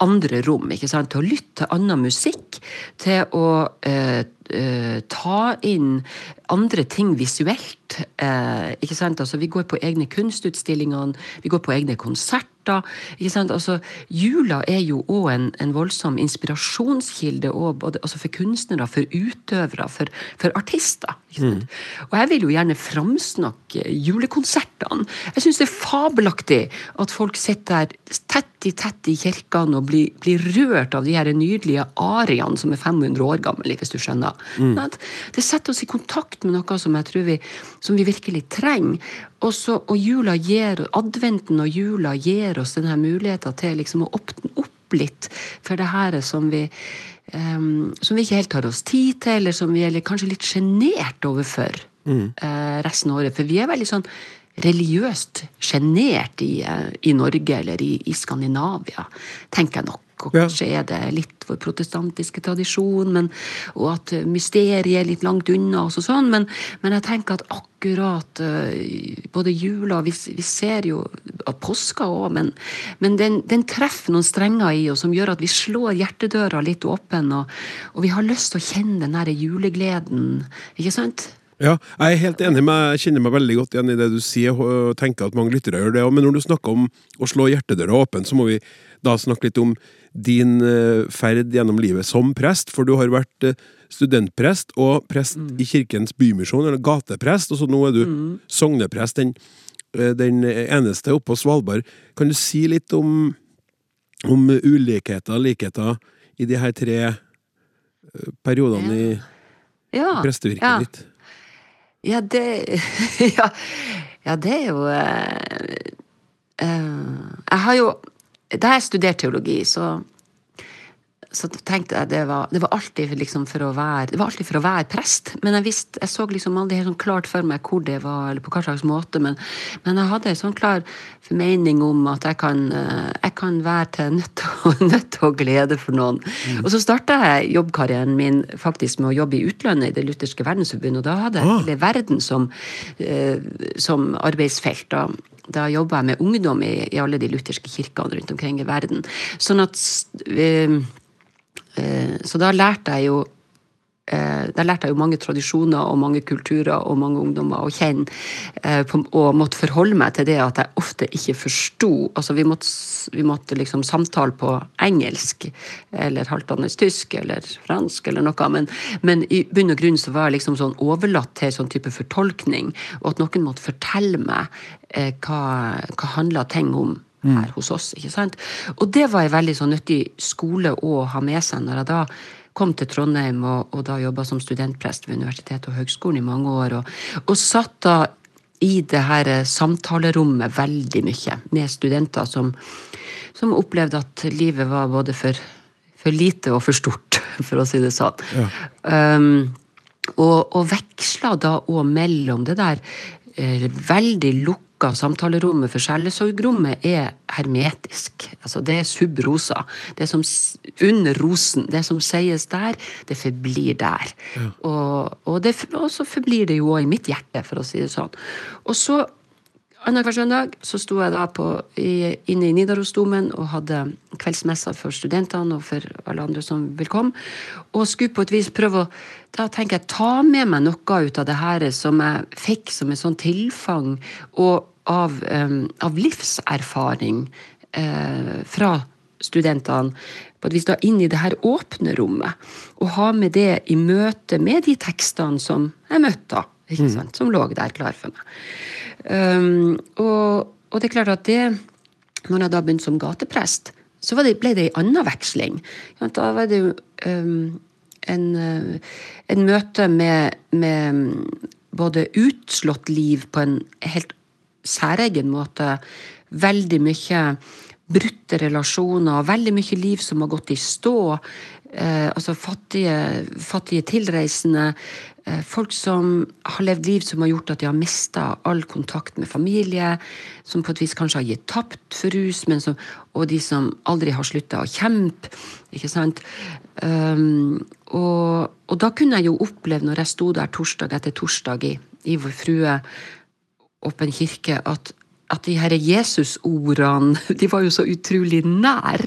andre rom. ikke sant? Til å lytte til annen musikk. Til å eh, eh, ta inn andre ting visuelt. Eh, ikke sant? Altså, vi går på egne kunstutstillinger, vi går på egne konserter. ikke sant? Altså, jula er jo òg en, en voldsom inspirasjonskilde også, både, altså for kunstnere, for utøvere, for, for artister. Sant? Og jeg vil jo gjerne framsnakke julekonsertene. Jeg syns det er fabelaktig at folk sitter tett i tett i kirkene og blir, blir rørt av de her nydelige ariene som er 500 år gamle, hvis du skjønner. Sant? Det setter oss i kontakt med noe som jeg tror vi, som vi virkelig trenger. Og, så, og jula gir, adventen og jula gir oss denne muligheten til liksom å åpne opp litt for det her som vi um, som vi ikke helt tar oss tid til, eller som vi er kanskje litt sjenert overfor eh, resten av året. For vi er veldig sånn religiøst sjenert i, uh, i Norge eller i, i Skandinavia, tenker jeg nok. Og kanskje er det litt vår protestantiske tradisjon, men, og at mysteriet er litt langt unna og sånn, men, men jeg tenker at akkurat eh, både jula Vi, vi ser jo av påska òg, men, men den, den treffer noen strenger i oss som gjør at vi slår hjertedøra litt åpen, og, og vi har lyst til å kjenne den der julegleden, ikke sant? Ja, jeg er helt enig med Jeg kjenner meg veldig godt igjen i det du sier, og tenker at mange lyttere gjør det. Men når du snakker om å slå hjertedøra åpen, så må vi da snakke litt om din eh, ferd gjennom livet som prest. For du har vært eh, studentprest og prest i Kirkens Bymisjon, eller gateprest, og så nå er du sogneprest, den, eh, den eneste oppe på Svalbard. Kan du si litt om, om ulikheter og likheter i de her tre periodene i Ja. prestevirket ja. ditt? Ja, det ja, ja, det er jo eh, eh, Jeg har jo Da jeg studerte teologi, så så tenkte jeg det var, det var alltid liksom for å være Det var alltid for å være prest, men jeg visste, jeg så liksom aldri helt sånn klart for meg hvor det var, eller på hva slags måte, men, men jeg hadde en sånn klar formening om at jeg kan, eh, jeg kan være til nytte og, nytte og glede for noen. Og så starta jeg jobbkarrieren min faktisk med å jobbe i utlandet, i Det lutherske verdensforbundet. og da hadde jeg Ah. hele verden som, eh, som arbeidsfelt. da da jobba jeg med ungdom i, i alle de lutherske kirkene rundt omkring i verden. Sånn at eh, Så da lærte jeg jo eh, Der lærte jeg jo mange tradisjoner og mange kulturer og mange ungdommer å kjenne. Eh, og måtte forholde meg til det at jeg ofte ikke forsto. Altså, vi måtte, vi måtte liksom samtale på engelsk eller halvdannende tysk eller fransk eller noe. Men, men i bunn og grunn så var jeg liksom sånn overlatt til sånn type fortolkning. Og at noen måtte fortelle meg eh, hva, hva handla ting om her hos oss. ikke sant? Og det var en veldig sånn nyttig skole å ha med seg når jeg da kom til Trondheim og, og da jobba som studentprest ved Universitetet og Høgskolen i mange år. Og, og satt da i det her eh, samtalerommet veldig mye med studenter som, som opplevde at livet var både for, for lite og for stort, for å si det sånn. Um, og, og veksla da òg mellom det der eh, veldig lukka samtalerommet, for sjelesorgrommet er hermetisk. Altså det er subrosa. Det som under rosen. Det som sies der, det forblir der. Og, og, det, og så forblir det jo òg i mitt hjerte, for å si det sånn. Og så Annenhver søndag så sto jeg da på, i, inne i Nidarosdomen og hadde kveldsmesser for studentene og for alle andre som vil komme. Og skulle på et vis prøve å da tenker jeg, ta med meg noe ut av det her som jeg fikk som et sånn tilfang og av, um, av livserfaring uh, fra studentene. På et vis da inn i det her åpne rommet. Og ha med det i møte med de tekstene som jeg møtte, sant? som lå der klar for meg. Um, og, og det er klart at det Når jeg da begynte som gateprest, så var det, ble det en annen veksling. Ja, Da var det jo um, en, uh, en møte med, med um, både utslått liv på en helt særegen måte, veldig mye brutte relasjoner, veldig mye liv som har gått i stå. Eh, altså fattige, fattige tilreisende. Eh, folk som har levd liv som har gjort at de har mista all kontakt med familie. Som på et vis kanskje har gitt tapt for rus, som, og de som aldri har slutta å kjempe. Ikke sant? Um, og, og da kunne jeg jo oppleve, når jeg sto der torsdag etter torsdag i, i Vår Frue Åpen kirke, at, at de her Jesus-ordene de var jo så utrolig nær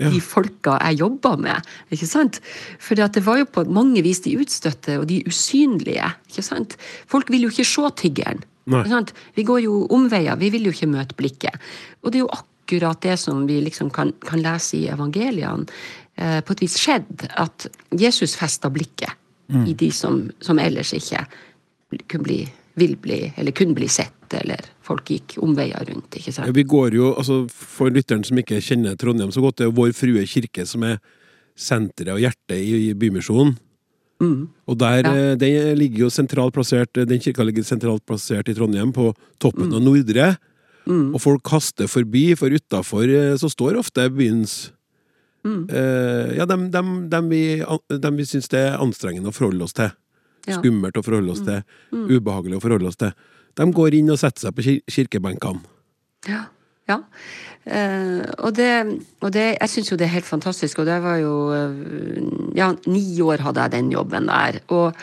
de folka jeg jobba med. ikke sant? For det var jo på mange vis de utstøtte og de usynlige. ikke sant? Folk vil jo ikke se tiggeren. Vi går jo omveier, vi vil jo ikke møte blikket. Og det er jo akkurat det som vi liksom kan, kan lese i evangeliene. Eh, på et vis skjedd at Jesus festa blikket i de som, som ellers ikke kunne bli, vil bli, eller kunne bli sett, eller folk gikk omveier rundt. ikke sant? Vi går jo, altså For lytteren som ikke kjenner Trondheim så godt, det er Vår Frue kirke som er senteret og hjertet i, i Bymisjonen. Og der, Ja. eh, Den ligger jo sentralt plassert Den kirka ligger sentralt plassert i Trondheim, på toppen av Nordre. Og folk kaster forbi, for utafor så står ofte byens eh, Ja, dem, dem, dem vi, dem vi syns det er anstrengende å forholde oss til. Skummelt å forholde oss til. Ubehagelig å forholde oss til. De går inn og setter seg på kir kirkebenkene. Ja. ja. Eh, og det, og det Jeg syns jo det er helt fantastisk, og det var jo eh, Ja, ni år hadde jeg den jobben der. Og,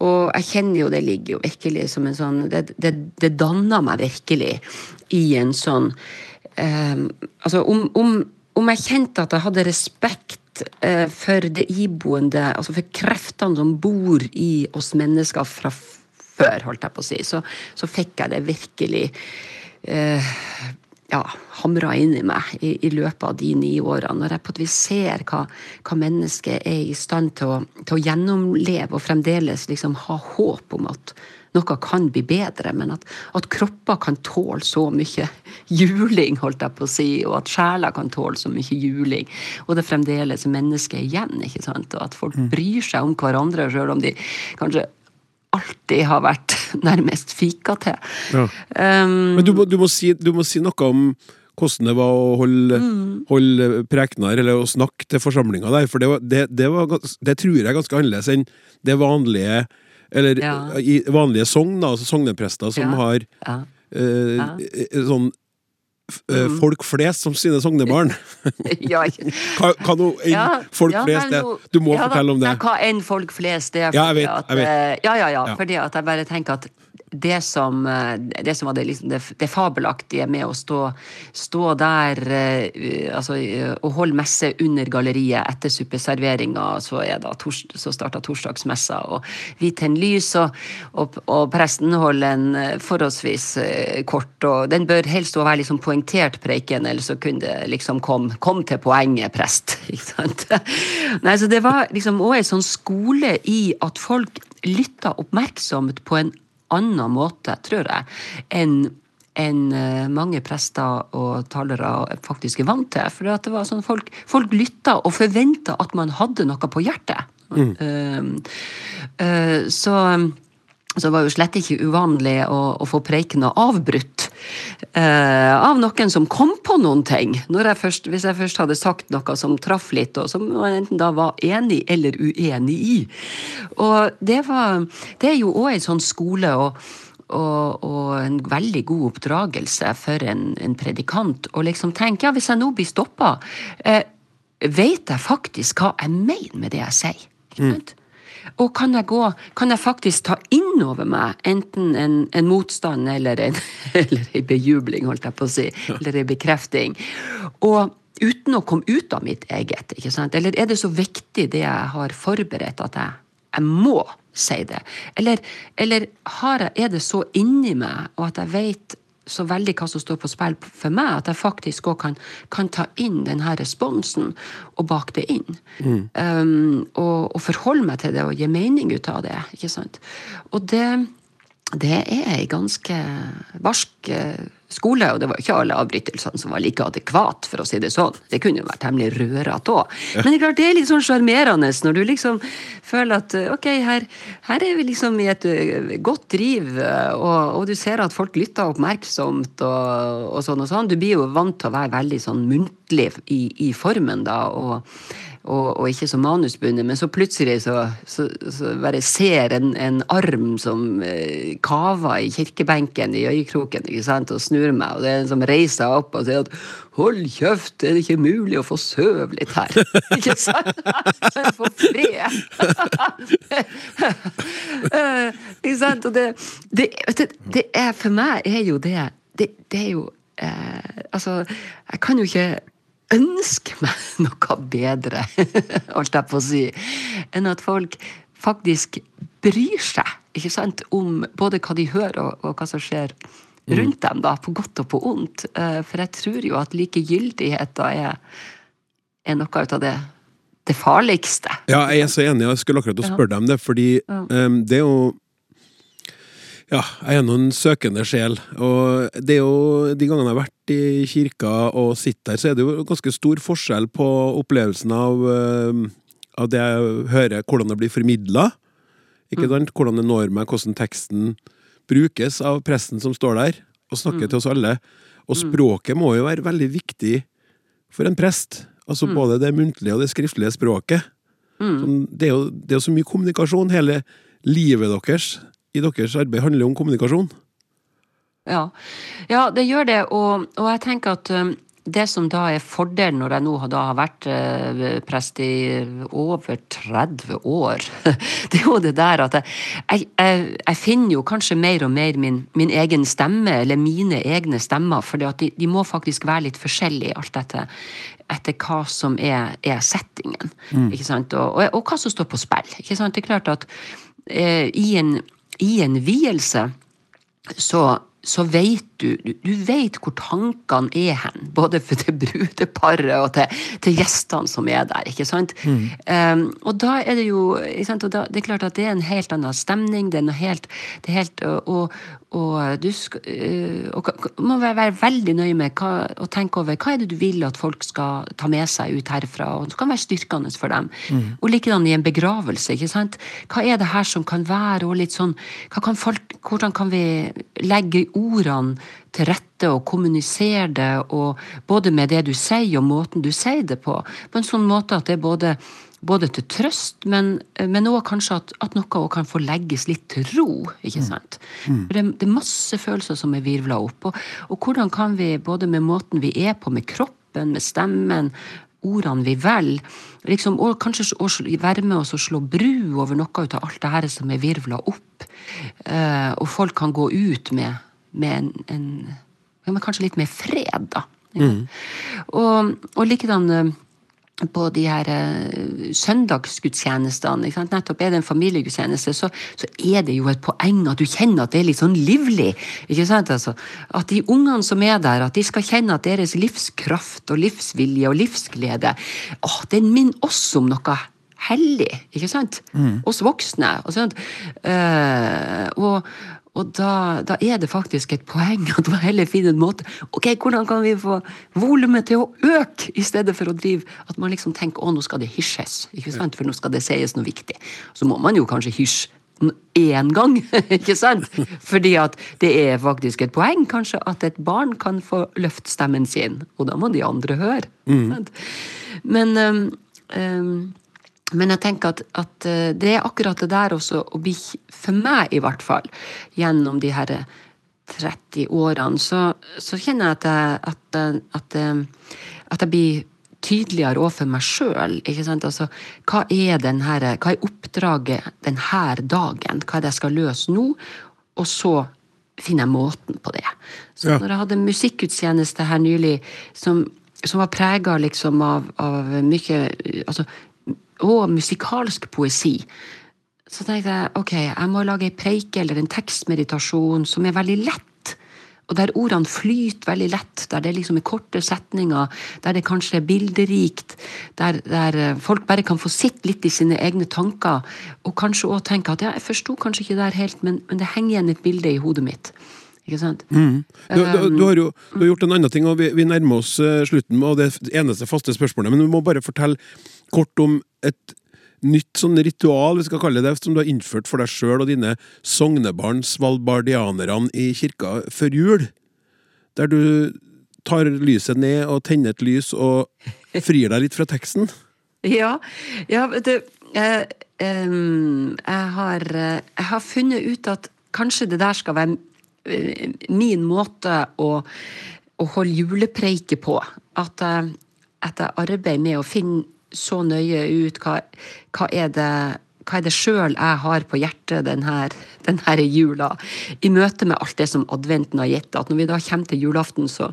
og jeg kjenner jo det ligger jo virkelig som en sånn Det, det, det danna meg virkelig i en sånn eh, Altså, om, om, om jeg kjente at jeg hadde respekt eh, for det iboende, altså for kreftene som bor i oss mennesker fra før, holdt jeg på å si, så, så fikk jeg det virkelig eh, ja, hamra inn i meg i, i løpet av de ni årene. Når jeg på et vis ser hva, hva mennesket er i stand til å, til å gjennomleve og fremdeles liksom ha håp om at noe kan bli bedre, men at, at kropper kan tåle så mye juling, holdt jeg på å si, og at sjeler kan tåle så mye juling, og det fremdeles er mennesker igjen, ikke sant, og at folk bryr seg om hverandre, sjøl om de kanskje alltid har vært nærmest fika til. Ja. Um, Men du må, du, må si, du må si noe om hvordan det var å holde, holde prekener, eller å snakke til forsamlinga der, for det, var, det, det, var, det tror jeg er ganske annerledes enn det vanlige Eller Ja. i vanlige sogn, da, altså sogneprester som Ja. har eh, Ja. eh, sånn eh, folk flest som sine sognebarn. ja, Hva, hva nå enn Ja, folk ja, flest er? Du må fortelle om det. Hva enn folk flest, er Ja, jeg vet, at jeg vet. eh, Ja, ja, ja, Ja. fordi at jeg bare tenker at det som, eh, det som var det, liksom det, det, fabelaktige med å stå, stå der uh, altså, uh, og holde messe under galleriet etter suppeserveringa, så, tors, så starta torsdagsmessa, og vi tenner lys, og, og, og, presten holder en forholdsvis uh, kort, og den bør helst være liksom poengtert preiken, eller så kunne det liksom komme kom til poenget, prest. Ikke sant? Nei, så det var liksom òg en sånn skole i at folk lytta oppmerksomt på en annen måte, tror jeg, enn enn eh, mange prester og talere faktisk er vant til. For det var sånn folk, folk lytta og forventa at man hadde noe på hjertet. Mm. Uh, uh, så så det var jo slett ikke uvanlig å, å få preikena avbrutt eh, av noen som kom på noen ting. Jeg først, hvis jeg først hadde sagt noe som traff litt, og som man enten da var enig eller uenig i. Og det, var, det er jo òg en sånn skole. og og, og, en veldig god oppdragelse for en, en predikant. å liksom tenke ja, hvis jeg nå blir stoppa, eh, vet jeg faktisk hva jeg mener med det jeg sier? Mm. Og kan jeg gå, kan jeg faktisk ta inn over meg enten en, en motstand eller en, eller en bejubling, holdt jeg på å si, eller en bekrefting. Og uten å komme ut av mitt eget. ikke sant? Eller er det så viktig det jeg har forberedt, at jeg, jeg må si det? Eller, eller jeg, er det så inni meg, og at jeg vet så veldig hva som står på spill for meg, at jeg faktisk òg kan, kan, ta inn denne responsen og bake det inn. Mm. Um, og, og, forholde meg til det og gi mening ut av det. ikke sant? Og det, det er ei ganske barsk uh, skole, og det var ikke alle avbrytelsene som var like adekvat, for å si det sånn. Det kunne jo vært temmelig rørete òg. Men det er klart, det er litt sånn sjarmerende når du liksom føler at ok, her, her, er vi liksom i et eh, godt driv, eh, og, og du ser at folk lytter oppmerksomt og, og, sånn og sånn. Du blir jo vant til å være veldig sånn muntlig i, i formen da. og og, og, ikke så manusbundet, men så plutselig så, så, så bare ser en, en arm som eh, kaver i kirkebenken i øyekroken ikke sant, og snur meg, og det er en som reiser seg opp og sier at 'hold kjeft, er det ikke mulig å få søv litt her?' ikke sant? Få fred! ikke sant? Og det, det, det, er for meg er jo det Det, det er jo eh, Altså, jeg kan jo ikke ønske meg noe bedre, holdt jeg på å si, enn at folk faktisk bryr seg ikke sant, om både hva de hører og, og hva som skjer rundt mm. dem, da, på godt og på ondt. Eh, for jeg tror jo at likegyldigheta er, er noe av det, det farligste. Ja, jeg er så enig. Jeg skulle akkurat spørre deg om det, fordi ja. um, det er jo ja, jeg er nå en søkende sjel. Og det er jo de gangene jeg har vært i kirka og sitter der, så er det jo ganske stor forskjell på opplevelsen av, eh, av det jeg hører, hvordan det blir formidla. Ikke mm. sant? Hvordan det når meg, hvordan teksten brukes av presten som står der og snakker mm. til oss alle. Og mm. språket må jo være veldig viktig for en prest. Altså mm. både det muntlige og det skriftlige språket. Mm. Det, er jo, det er jo så mye kommunikasjon. Hele livet deres i deres arbeid handler om kommunikasjon? Ja, ja det gjør det. Og, og jeg tenker at um, det som da er fordelen når jeg nå har vært uh, prest i over 30 år, det er jo det der at jeg, jeg, jeg finner jo kanskje mer og mer min, min, egen stemme, eller mine egne stemmer, for de, de, må faktisk være litt forskjellige, alt dette, etter hva som er, er settingen. Mm. ikke sant? Og, og, og, hva som står på spill. ikke sant? Det er klart at uh, i en i en vielse så, så vet du Du vet hvor tankene er hen, både for det brudeparet og til, til, gjestene som er der. ikke sant? Mm. Um, og da er det jo sant, da, Det er klart at det er en helt annen stemning. det er noe helt, det er helt og, og du skal, øh, og må være veldig nøye med hva, og tenke over hva er det du vil at folk skal ta med seg ut herfra. og Det kan være styrkende for dem. Mm. Og likedan i en begravelse. ikke sant? Hva er det her som kan være og litt sånn, kan folk, Hvordan kan vi legge ordene til rette og kommunisere det, og både med det du sier og måten du sier det på, på en sånn måte at det er både både til trøst, men, men også kanskje at, at noe kan få legges litt til ro. ikke mm. sant? Mm. Det, det, er masse følelser som er virvla opp. Og, og, hvordan kan vi, både med måten vi er på, med kroppen, med stemmen, ordene vi velger, liksom, og kanskje være med oss og slå bru over noe av alt det her som er virvla opp. Eh, og folk kan gå ut med, med en, en ja, men Kanskje litt mer fred, da. Og, og likedan eh, på de her uh, søndagsgudstjenestene. Nettopp er det en familiegudstjeneste, så, så er det jo et poeng at du kjenner at det er litt sånn livlig. ikke sant? Altså, at de ungene som er der, at de skal kjenne at deres livskraft og livsvilje og livsglede åh, den minner oss om noe hellig, ikke sant? Oss voksne. Og, sånt. Uh, og, og da, da er det faktisk et poeng at man heller finner en måte Ok, hvordan kan vi få volumet til å øke, i stedet for å drive At man liksom tenker å, nå skal det hysjes, ikke sant? for nå skal det sies noe viktig. Så må man jo kanskje hysje én gang, ikke sant? Fordi at det er faktisk et poeng kanskje at et barn kan få løfte stemmen sin, og da må de andre høre. Mm. Men um, um, men jeg tenker at, at eh, det er akkurat det der også å bli, for meg i hvert fall, gjennom de her 30 årene, så, så kjenner jeg at jeg, at, at, at jeg blir tydeligere overfor meg sjøl. Altså, hva er den her, hva er oppdraget denne dagen? Hva er det jeg skal løse nå? Og så finner jeg måten på det. Så Ja. når jeg hadde musikkutstjeneste her nylig som, som var prega liksom av, av mye altså, Og musikalsk poesi. Så tenkte jeg ok, jeg må lage ei preike eller en tekstmeditasjon som er veldig lett. Og der ordene flyter veldig lett, der det liksom er korte setninger, der det kanskje er bilderikt, der, der eh, folk bare kan få sitte litt i sine egne tanker, og kanskje òg tenke at ja, jeg forsto kanskje ikke det her helt, men, men det henger igjen et bilde i hodet mitt. Ikke sant? Du, du, du har jo du har gjort en annen ting, og vi, vi nærmer oss eh, slutten med det eneste faste spørsmålet. Men du må bare fortelle kort om et nytt sånn ritual vi skal kalle det, som du har innført for deg sjøl og dine sognebarn, svalbardianerne, i kirka før jul. Der du tar lyset ned og tenner et lys og frir deg litt fra teksten. Ja, ja du eh, eh, jeg, har, eh, jeg har funnet ut at kanskje det der skal være eh, min måte å, å holde julepreike på. At, at jeg arbeider med å finne så nøye ut hva, hva er det hva er det sjøl jeg har på hjertet denne, denne jula, i møte med alt det som adventen har gitt? At når vi da kommer til julaften, så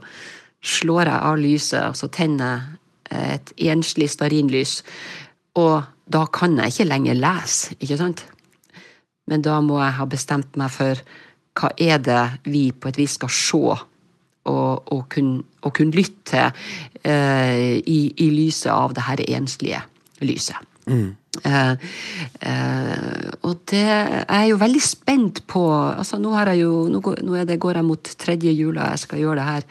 slår jeg av lyset, og så tenner jeg et enslig stearinlys. Og da kan jeg ikke lenger lese, ikke sant? Men da må jeg ha bestemt meg for hva er det vi på et vis skal se og, og, kunne, kunne lytte til eh, i, i lyset av det her enslige lyset. Eh, eh, og det jeg er jo veldig spent på altså Nå, har jeg jo, nå, går, nå er det, går jeg mot tredje jula jeg skal gjøre det her.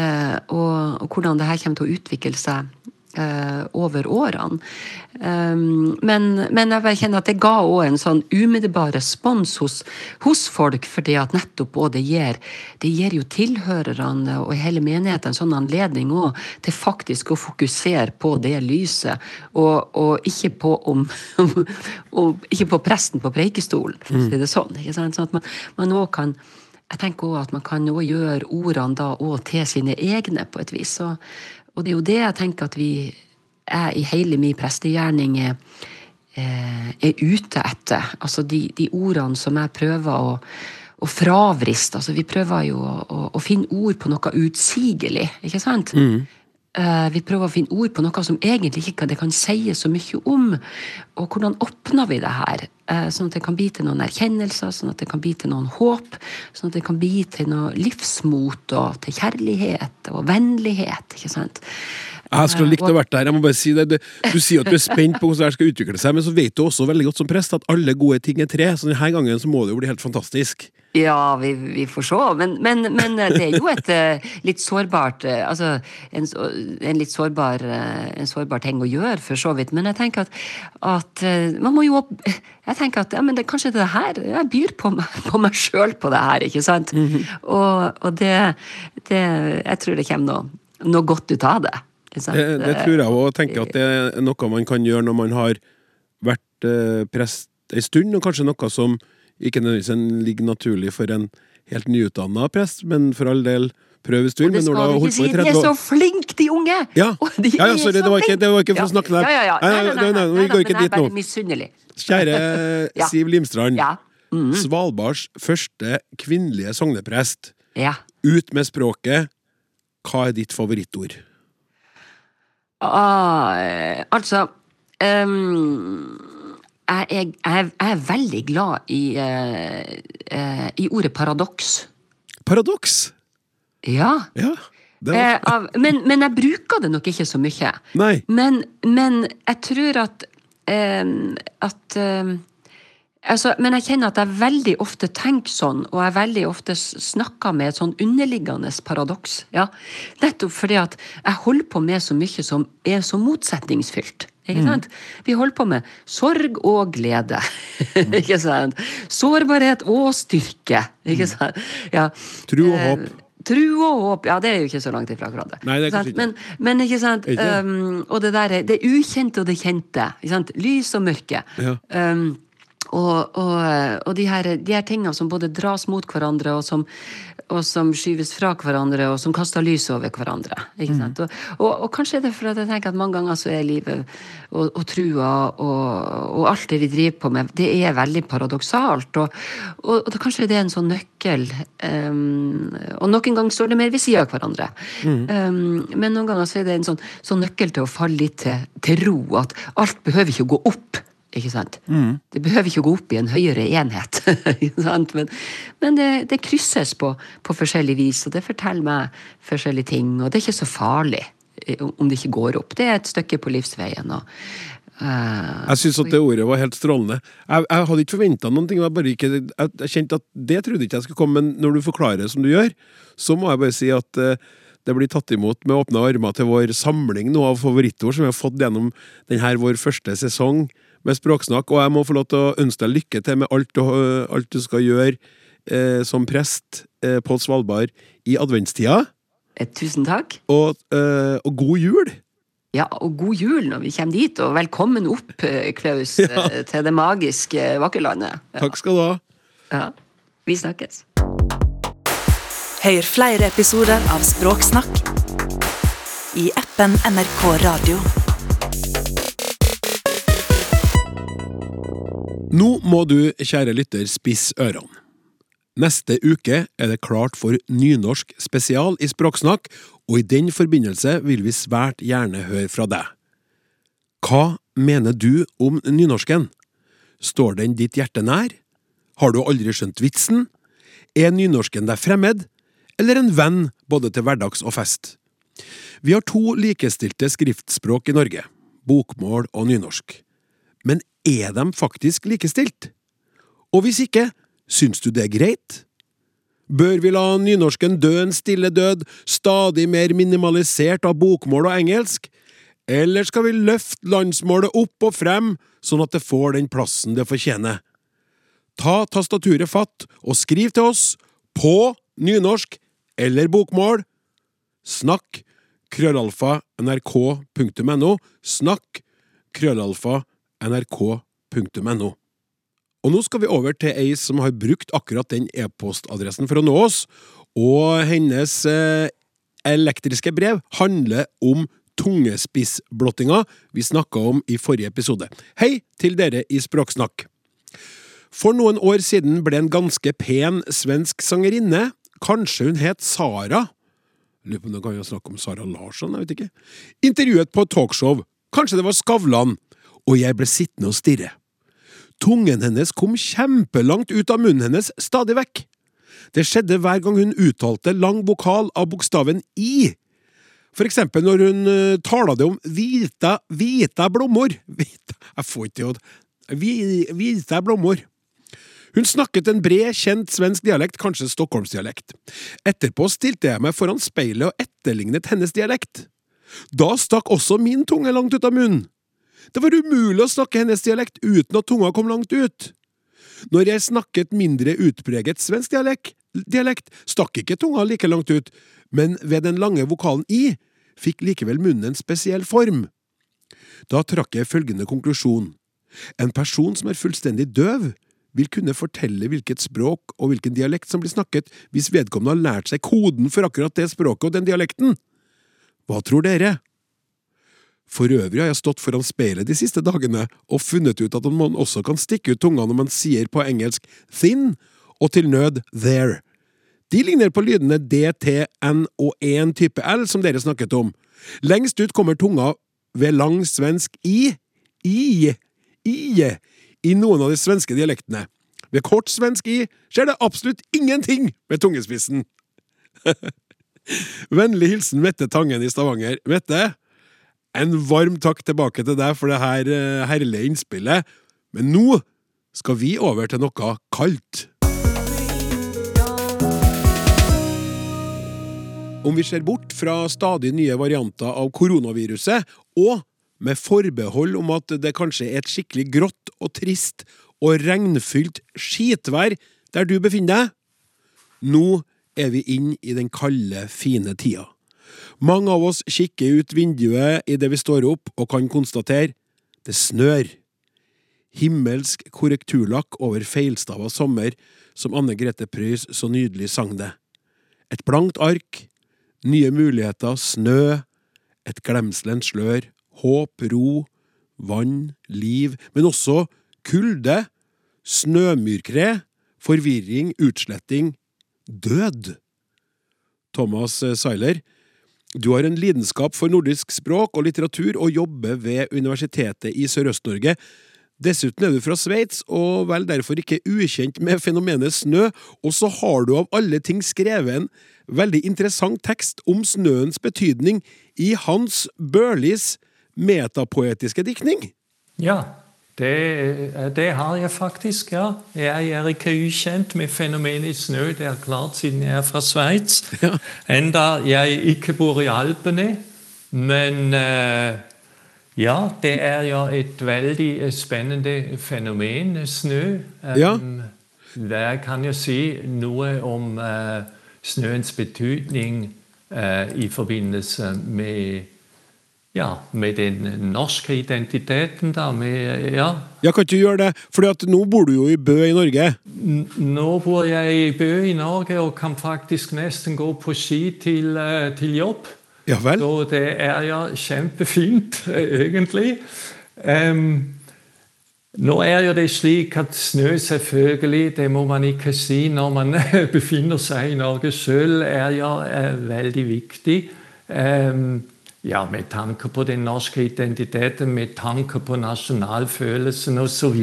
Eh, og, og hvordan det her kommer til å utvikle seg over årene. Um, men, men jeg kjenner at det ga òg en sånn umiddelbar respons hos, hos folk, fordi at nettopp òg det gir, det gir jo tilhørerne og hele menigheten en sånn anledning òg til faktisk å fokusere på det lyset, og, og ikke på om og ikke på presten på preikestolen, for å si det sånn. Sånn at man, også kan jeg tenker også at man kan gjøre ordene da også til sine egne, på et vis. Og, og det er jo det jeg tenker at vi er i hele min prestegjerning er, eh, er ute etter. Altså de, de ordene som jeg prøver å, å fravriste. Altså vi prøver jo å, å, å finne ord på noe utsigelig, ikke sant? Eh, vi prøver å finne ord på noe som egentlig ikke det kan sies så mye om. Og hvordan oppnår vi det her? Eh, sånn at det kan bli til noen erkjennelser, sånn at det kan bli til noen håp. Sånn at det kan bli til noe livsmot og til kjærlighet og vennlighet. ikke sant? Jeg skulle likt å vært der. jeg må bare si det. Du, du sier at du er spent på hvordan det skal utvikle seg, men så vet du også veldig godt som prest at alle gode ting er tre, så denne gangen så må det jo bli helt fantastisk. Ja, vi, vi får se. Men, men, men det er jo et eh, litt sårbart eh, Altså en, en litt sårbar, eh, en sårbar ting å gjøre, for så vidt. Men jeg tenker at, at man må jo opp Jeg tenker at ja, men det, kanskje det her Jeg byr på meg, på meg sjøl på det her, ikke sant? Og, og det, det Jeg tror det kommer noe, noe godt ut av det. Det, det tror jeg òg. tenker at det er noe man kan gjøre når man har vært eh, prest ei stund, og kanskje noe som ikke nødvendigvis en- ligger naturlig for en helt nyutdanna prest, men for all del prøv hvis du det Men når du har holdt på si, år de er så flinke, de unge! Ja, de ja, ja sorry, så det var ikke, det var ikke for å snakke der. Ja, ja, ja. Nei, nei, vi går ikke dit nå. Kjære Siv Limstrand. Ja. Svalbards første kvinnelige sogneprest. Ja. Ut med språket. Hva er ditt favorittord? Ah, eh, altså ehm, jeg, jeg, jeg er veldig glad i, eh, eh, i ordet paradoks. Paradoks. Ja. Ja. var... Eh, av, men, men jeg bruker det nok ikke så mye. nei. Men, men jeg tror at ehm, At ehm, altså, Men jeg kjenner at jeg veldig ofte tenker sånn, og jeg veldig ofte snakker med et sånn underliggende paradoks. Ja. Nettopp fordi at jeg holder på med så mye som er så motsetningsfylt. Ikke sant? Vi holder på med sorg og glede. ikke sant? Sårbarhet og styrke. Ikke sant? Ja. Tro og Eh, håp. Tro og håp, ja det er jo ikke så langt ifra hverandre. Nei, det er men, men ikke sant, Ikke um, og det der, er- det ukjente og det kjente. Ikke sant? Lys og mørke. Ja. Um, og, og, og de, her, de her tingene som både dras mot hverandre, og som, og som skyves fra hverandre, og som kaster lys over hverandre. Mm. Og, kanskje er det fordi jeg tenker at mange ganger så er livet og, trua og, alt det vi driver på med, det er veldig paradoksalt. Og, og, det, kanskje det er en sånn nøkkel. Um, og noen ganger står det mer ved sida av hverandre. Um, men noen ganger så er det en sånn, sånn nøkkel til å falle litt til, til ro. At alt behøver ikke å gå opp. Ikke sant? Det behøver ikke å gå opp i en høyere enhet. Men, men det, det krysses på, på forskjellig vis, og det forteller meg forskjellige ting. Og det er ikke så farlig eh, om det ikke går opp. Det er et stykke på livsveien. Og, Uh, Jeg syns at det ordet var helt strålende. Jeg, jeg hadde ikke forventa noen ting. Jeg, ikke, jeg, jeg kjente at det trodde ikke jeg skulle komme, men når du forklarer det som du gjør, så må jeg bare si at uh, det blir tatt imot med åpne armer til vår samling nå av favorittord som vi har fått gjennom denne vår første sesong med Språksnakk. Og jeg må få lov til å ønske deg lykke til med alt du, alt du skal gjøre eh, som prest eh, på Svalbard i adventstida. eh, tusen takk. Og, eh, og god jul! Ja, og god jul når vi kommer dit, og velkommen opp, eh, Klaus, ja. til det magiske Vakkerlandet. Ja. Takk skal du ha. Ja. Vi snakkes. Hør flere episoder av Språksnakk i appen NRK Radio. Nå må du, kjære lytter, spisse ørene. Neste uke er det klart for nynorsk spesial i Språksnakk, og i den forbindelse vil vi svært gjerne høre fra deg. Hva mener du om nynorsken? Står den ditt hjerte nær? Har du aldri skjønt vitsen? Er nynorsken deg fremmed, eller en venn både til hverdags og fest? Vi har to likestilte skriftspråk i Norge, bokmål og nynorsk. Er de faktisk likestilt? Og hvis ikke, syns du det er greit? Bør vi la nynorsken dø en stille død, stadig mer minimalisert av bokmål og engelsk? Eller skal vi løfte landsmålet opp og frem, sånn at det får den plassen det fortjener? Ta tastaturet fatt og skriv til oss på nynorsk eller bokmål. Snakk krøllalfa nrk.no. Snakk krøllalfa nrk.no. Og nå skal vi over til ei som har brukt akkurat den e-postadressen for å nå oss, og hennes eh, elektriske brev handler om tungespissblottinga vi snakka om i forrige episode. Hei til dere i Språksnakk! For noen år siden ble en ganske pen svensk sangerinne, kanskje hun het Sara Lurer på om det kan jo snakke om Sara Larsson, jeg vet ikke. Intervjuet på et talkshow, kanskje det var Skavlan, og jeg ble sittende og stirre. Tungen hennes kom kjempelangt ut av munnen hennes stadig vekk. Det skjedde hver gang hun uttalte lang vokal av bokstaven I. For eksempel når hun uh, det om hvita, hvita blommor. Hvita, jeg får ikke til å Hvita blommor. Hun snakket en bred, kjent svensk dialekt, kanskje stockholmsdialekt. Etterpå stilte jeg meg foran speilet og etterlignet hennes dialekt. Da stakk også min tunge langt ut av munnen. Det var umulig å snakke hennes dialekt uten at tunga kom langt ut. Når jeg snakket mindre utpreget svensk dialekt, dialekt stakk ikke tunga like langt ut, men ved den lange vokalen i fikk likevel munnen en spesiell form. Da trakk jeg følgende konklusjon. En person som er fullstendig døv, vil kunne fortelle hvilket språk og hvilken dialekt som blir snakket hvis vedkommende har lært seg koden for akkurat det språket og den dialekten. Hva tror dere? For øvrig har jeg stått foran speilet de siste dagene og funnet ut at man også kan stikke ut tunga når man sier på engelsk thin og til nød there. De ligner på lydene D, T, N og en type L som dere snakket om. Lengst ut kommer tunga ved lang svensk I, I, I, i noen av de svenske dialektene. Ved kort svensk I skjer det absolutt ingenting med tungespissen. Vennlig hilsen Mette Tangen i Stavanger. Mette, en varm takk tilbake til deg for det her eh, herlige innspillet, men nå skal vi over til noe kaldt. Om vi ser bort fra stadig nye varianter av koronaviruset, og med forbehold om at det kanskje er et skikkelig grått og trist og regnfylt skitvær der du befinner deg, nå er vi inn i den kalde, fine tida. Mange av oss kikker ut vinduet idet vi står opp og kan konstatere det snør. Himmelsk korrekturlakk over feilstava sommer, som Anne Grete Preus så nydelig sang det. Et blankt ark, nye muligheter, snø, et glemselens slør, håp, ro, vann, liv, men også kulde, snømyrkre, forvirring, utsletting, død. Thomas Seiler, du har en lidenskap for nordisk språk og litteratur og jobber ved Universitetet i Sørøst-Norge. Dessuten er du fra Sveits, og vel derfor ikke ukjent med fenomenet snø, og så har du av alle ting skrevet en veldig interessant tekst om snøens betydning i Hans Børlis metapoetiske diktning. Ja, det, det, har jeg faktisk, ja. Jeg er ikke ukjent med fenomenet snø, det er klart, siden jeg er fra Sveits. Ja. Enda jeg ikke bor i Alpene. Men uh, ja, det er jo et veldig spennende fenomen, snø. Um, ja. Jeg kan jo si noe om snøens betydning i forbindelse med ja, med den norske identiteten, da. Med, ja. ja, kan ikke du gjøre det? For nå bor du jo i Bø i Norge. Nå bor jeg i Bø i Norge og kan faktisk nesten gå på ski til, eh, til jobb. Ja vel? Så det er ja kjempefint, egentlig. Um, nå er jo det slik at snø, selvfølgelig, det må man ikke si når man befinner seg i Norge selv, er jo er veldig viktig. Um, ja, med tanke på den norske identiteten, med tanke på nasjonalfølelsen osv.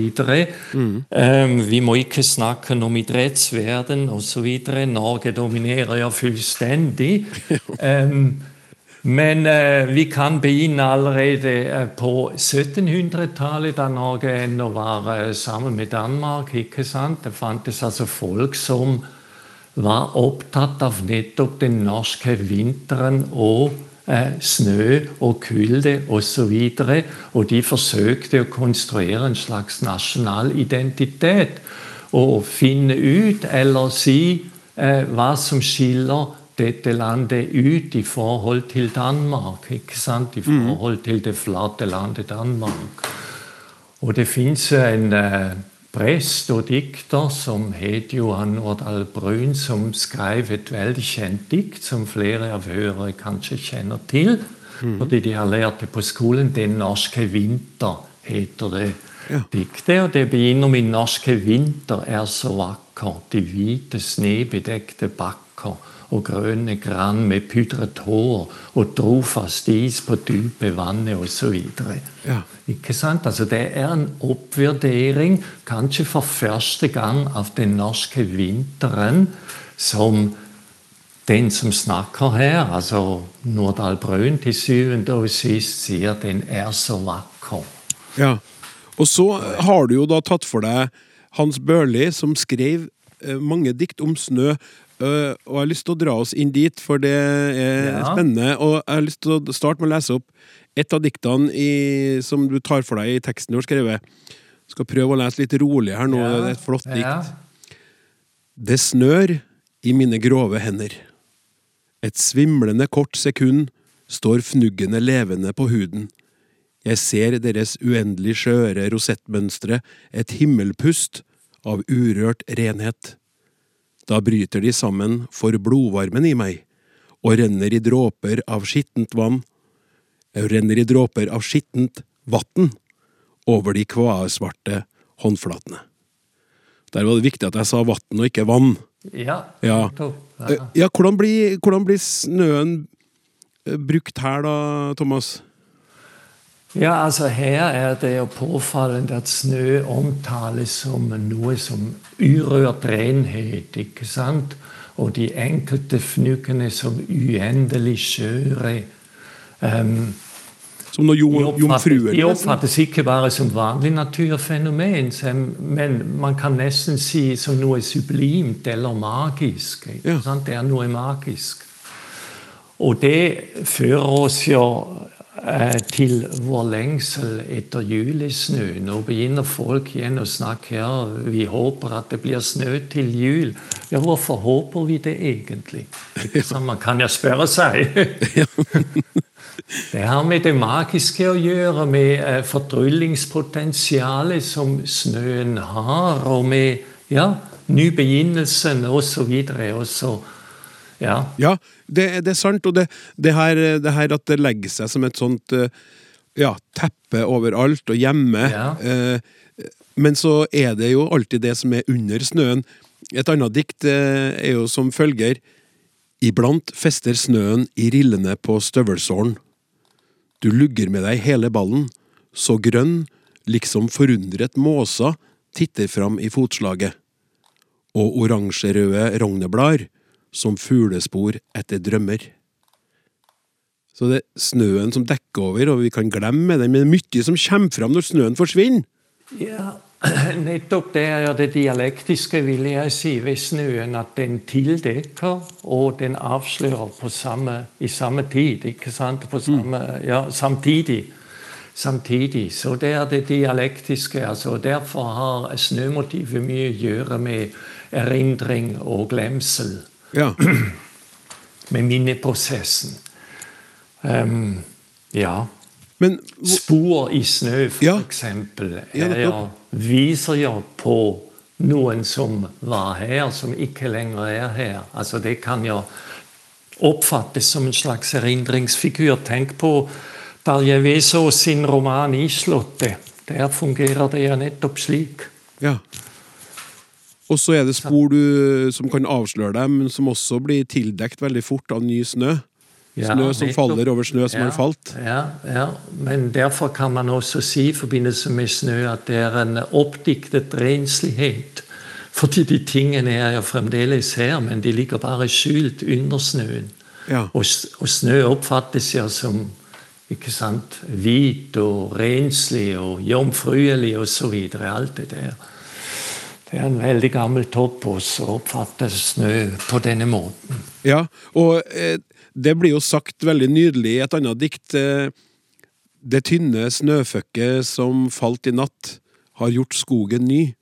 Mm. Um, vi må ikke snakke om idrettsverden osv. Norge dominerer jo fullstendig. Um, men uh, vi kan begynne allerede uh, på 1700-tallet, da Norge ennå var uh, sammen med Danmark. ikke sant? Det fantes altså folk som var opptatt av nettopp den norske vinteren og eh, snø og kulde osv. Og, og de forsøkte å konstruere en slags nasjonal identitet. Og finne ut eller si eh, hva som skiller dette landet ut i forhold til Danmark. ikke sant? I mm. forhold til det flate landet Danmark. Og det fins en eh, prest og dikter som het Johan Nordahl Brun, som skrev et veldig kjent dikt som flere av hørere kanskje kjenner til. Mm. Fordi de har lært det på skolen. 'Den norske vinter' heter det ja. diktet. Og det begynner med 'Norske vinter er så vakker', de hvite snebedekte bakker og grønne grann med pudret hår og trofast is på dype vannet osv. Ja. Ikke sant? Altså, det er en oppvurdering, kanskje for første gang, av den norske vinteren som den som snakker her, altså Nordahl Brun, til syvende og sist sier den er så vakker. Ja, Og så har du jo da tatt for deg Hans Børli, som skrev eh, mange dikt om snø. Uh, og jeg har lyst til å dra oss inn dit, for det er ja. spennende. Og jeg har lyst til å starte med å lese opp et av diktene i, som du tar for deg i teksten du har skrevet. Jeg skal prøve å lese litt rolig her nå. Ja. Det er et flott dikt. Det snør i mine grove hender. Et svimlende kort sekund står fnuggene levende på huden. Jeg ser deres uendelig skjøre rosettmønstre, et himmelpust av urørt renhet. Da bryter de sammen for blodvarmen i meg, og renner i dråper av skittent vann. renner i dråper av skittent vann over de kvaesvarte håndflatene. Der var det viktig at jeg sa vann og ikke vann. Ja. Ja. Eh, Ja, hvordan blir, hvordan blir snøen eh, brukt her da, Thomas? Ja, altså Her er det jo påfallende at snø omtales som noe som urørt renhet. ikke sant? Og de enkelte fnuggene som uendelig skjøre. Um, Som de, jom, oppfattes, jomfruer? de oppfattes ikke bare som vanlig naturfenomen, men man kan nesten si som noe sublimt eller magisk. ikke Ja. sant? Det er noe magisk. Og det fører oss jo til vår lengsel etter julesnø. Nå begynner folk igjen å snakke ja, vi håper at det blir snø til jul. Ja, hvorfor håper vi det egentlig? Sant? Man kan jo spørre seg. Det har med det magiske å gjøre, med eh, fortryllingspotensialet som snøen har, og med ja, nybegynnelsen osv. Ja. Ja, det, det er sant. Og det, det, her, det her at det legger seg som et sånt eh, ja, teppe overalt og hjemme. Ja. Eh, Men så er det jo alltid det som er under snøen. Et annet dikt eh, er jo som følger Iblant fester snøen i rillene på støvelsålen. Du lugger med deg hele ballen, så grønn, liksom forundret måsa, titter fram i fotslaget. Og oransjerøde rogneblar, som fuglespor etter drømmer. Så det er snøen som dekker over, og vi kan glemme den, men det er mye som kommer fram når snøen forsvinner. Ja, nettopp det er det dialektiske, vil jeg si, ved snøen. At den tildekker og den avslører på samme, i samme tid. ikke sant? På samme, ja, samtidig. Samtidig. Så det er det dialektiske. altså Derfor har snømotivet mye å gjøre med erindring og glemsel. Ja, Med minneprosessen. Ehm, ja. men Spor i snø, for Ja. eksempel, Ja, er nettopp. viser jo på noen som var her, som ikke lenger er her. Altså Det kan jo oppfattes som en slags erindringsfigur. Tenk på Darje Vesaas sin roman 'Islottet'. Der fungerer det jo nettopp slik. ja. Og så er det spor du, som kan avsløre deg, men som også blir tildekt veldig fort av ny snø. Ja, Snø som faller over snø som ja, har falt. Ja, ja, men derfor kan man også si i forbindelse med snø at det er en oppdiktet renslighet. Fordi de tingene er jo fremdeles her, men de ligger bare skjult under snøen. Ja. Og, og snø oppfattes jo som ikke sant, hvit og renslig og jomfruelig osv. Alt det der. Det er en veldig gammel topos å oppfatte snø på denne måten. Ja, og eh, det blir jo sagt veldig nydelig i et annet dikt. Eh, det tynne snøføkket som falt i natt, har gjort skogen ny.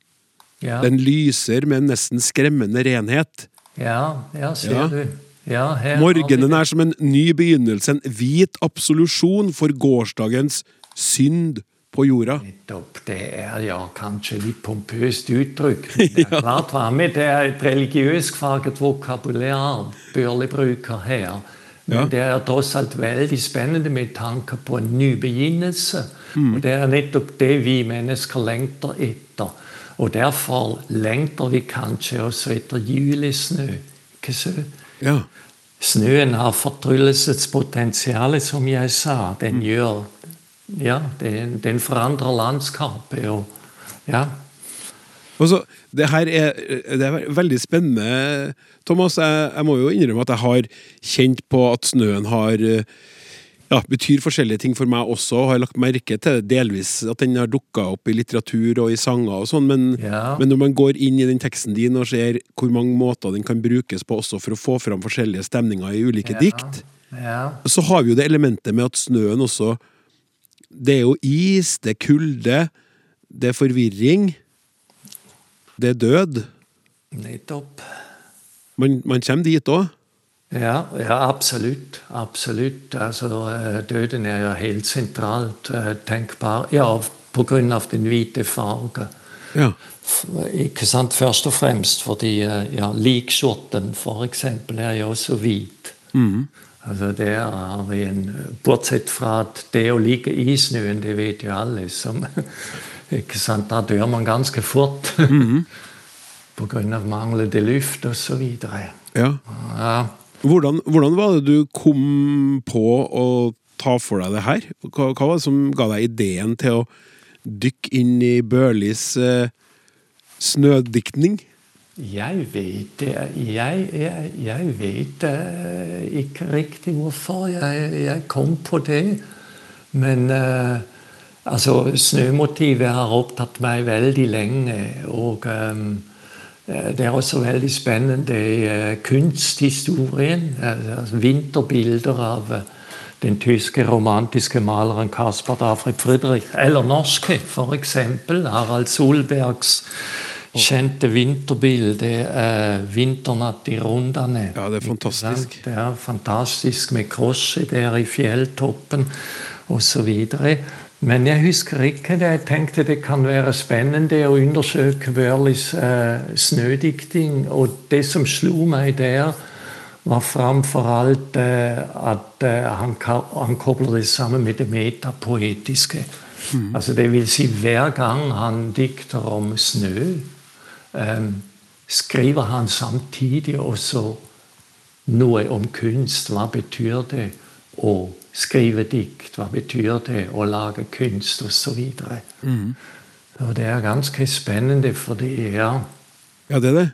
Ja. Den lyser med en nesten skremmende renhet. Ja, ja ser Ja. du. Ja, Morgenen er som en ny begynnelse, en hvit absolusjon for gårsdagens synd på jorda. Nettopp. Det er ja kanskje litt pompøst uttrykk. Det er klart det er et religiøst farget vokabulær Børli bruker her. Men det er tross alt veldig spennende med tanke på en ny begynnelse. Mm. Og det er nettopp det vi mennesker lengter etter. Og derfor lengter vi kanskje også etter julesnø. Ikke så? Ja. Snøen har fortryllelsespotensial, som jeg sa. Den gjør Ja, den, den forandrer landskapet og Ja. Og så, det her er, det er veldig spennende, Thomas. Jeg, jeg må jo innrømme at jeg har kjent på at snøen har ja, betyr forskjellige ting for meg også, og har lagt merke til det delvis at den har dukka opp i litteratur og i sanger og sånn, men, Ja. men når man går inn i den teksten din og ser hvor mange måter den kan brukes på også for å få fram forskjellige stemninger i ulike dikt, Ja. så har vi jo det elementet med at snøen også Det er jo is, det er kulde, det er forvirring, det er død. Nettopp. Man, man kommer dit òg. Ja, ja, absolutt. Absolutt. Altså, eh, døden er jo helt sentralt eh, tenkbar. Ja, pga. den hvite farge. Ja. Ikke sant? Først og fremst fordi eh, ja, likskjorten, for eksempel, er jo også hvit. Altså der har vi en, Bortsett fra at det å like isnøen, det vet jo alle. Som, ikke sant? Da dør man ganske fort. Mm -hmm. Pga. manglende luft osv. Ja. ja. Hvordan, hvordan var det du kom på å ta for deg det her? Hva, hva var det som ga deg ideen til å dykke inn i Børlis eh, snødiktning? Jeg vet. Jeg, jeg, jeg, vet ikke riktig hvorfor jeg, kom på det. Men uh, altså, snømotivet har opptatt meg veldig lenge. Og um, det er også veldig spennende uh, kunsthistorien. Altså, vinterbilder av den tyske romantiske maleren Caspar Dafrid Friedrich. Eller norske, f.eks. Harald Solbergs kjente vinterbilde eh, 'Vinternatt i Rondane'. Ja, det er fantastisk. Det er fantastisk med der i fjelltoppen osv. Men jeg husker ikke det. Jeg tenkte det kan være spennende å undersøke Wørlis eh, snødikting. Og det som slo meg der, var framfor alt eh, at eh, han, han kobler det sammen med det metapoetiske. Mm. Altså det vil si, hver gang han dikter om snø, skriver han samtidig også noe om kunst. Hva betyr det å skrive dikt? Hva betyr det å lage kunst, Og så videre. Mm. Og det er ganske spennende, for det er Ja, det er det.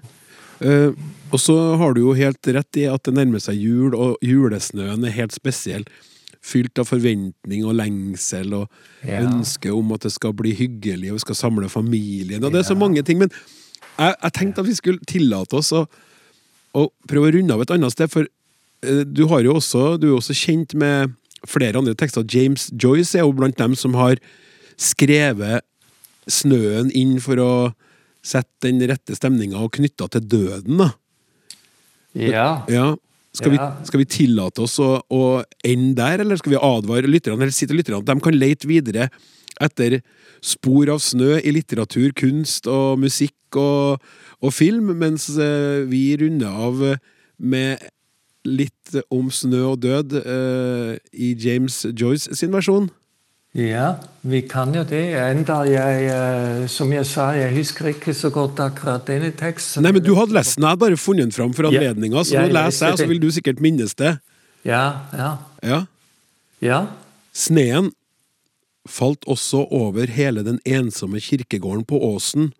Uh, og så har du jo helt rett i at det nærmer seg jul, og julesnøen er helt spesiell. Fylt av forventning og lengsel og ja. ønske om at det skal bli hyggelig, og vi skal samle familien. Og det er så mange ting. Men jeg, jeg, tenkte at vi skulle tillate oss å, å, prøve å runde av et annet sted, for uh, du, har jo også, du er jo også kjent med flere andre tekster. James Joyce er jo blant dem som har skrevet snøen inn for å sette den rette stemninga og knytta til døden, da. Ja. ja. Skal, ja. Vi, skal, Vi, tillate oss å, å, ende der, eller skal vi advare lytterne, eller si til lytterne at de kan lete videre etter spor av snø i litteratur, kunst og musikk og, og film, mens eh, vi runder av med litt om snø og død uh, i James Joyce sin versjon. Ja, vi kan jo det. Enda jeg, uh, som jeg sa, jeg husker ikke så godt akkurat denne teksten. Nei, men du hadde lest den. Jeg hadde bare funnet den fram for anledninga, så nå leser jeg, så vil du sikkert minnes det. Ja, ja. Ja. ja. Sneen falt også over hele den ensomme kirkegården på Åsen,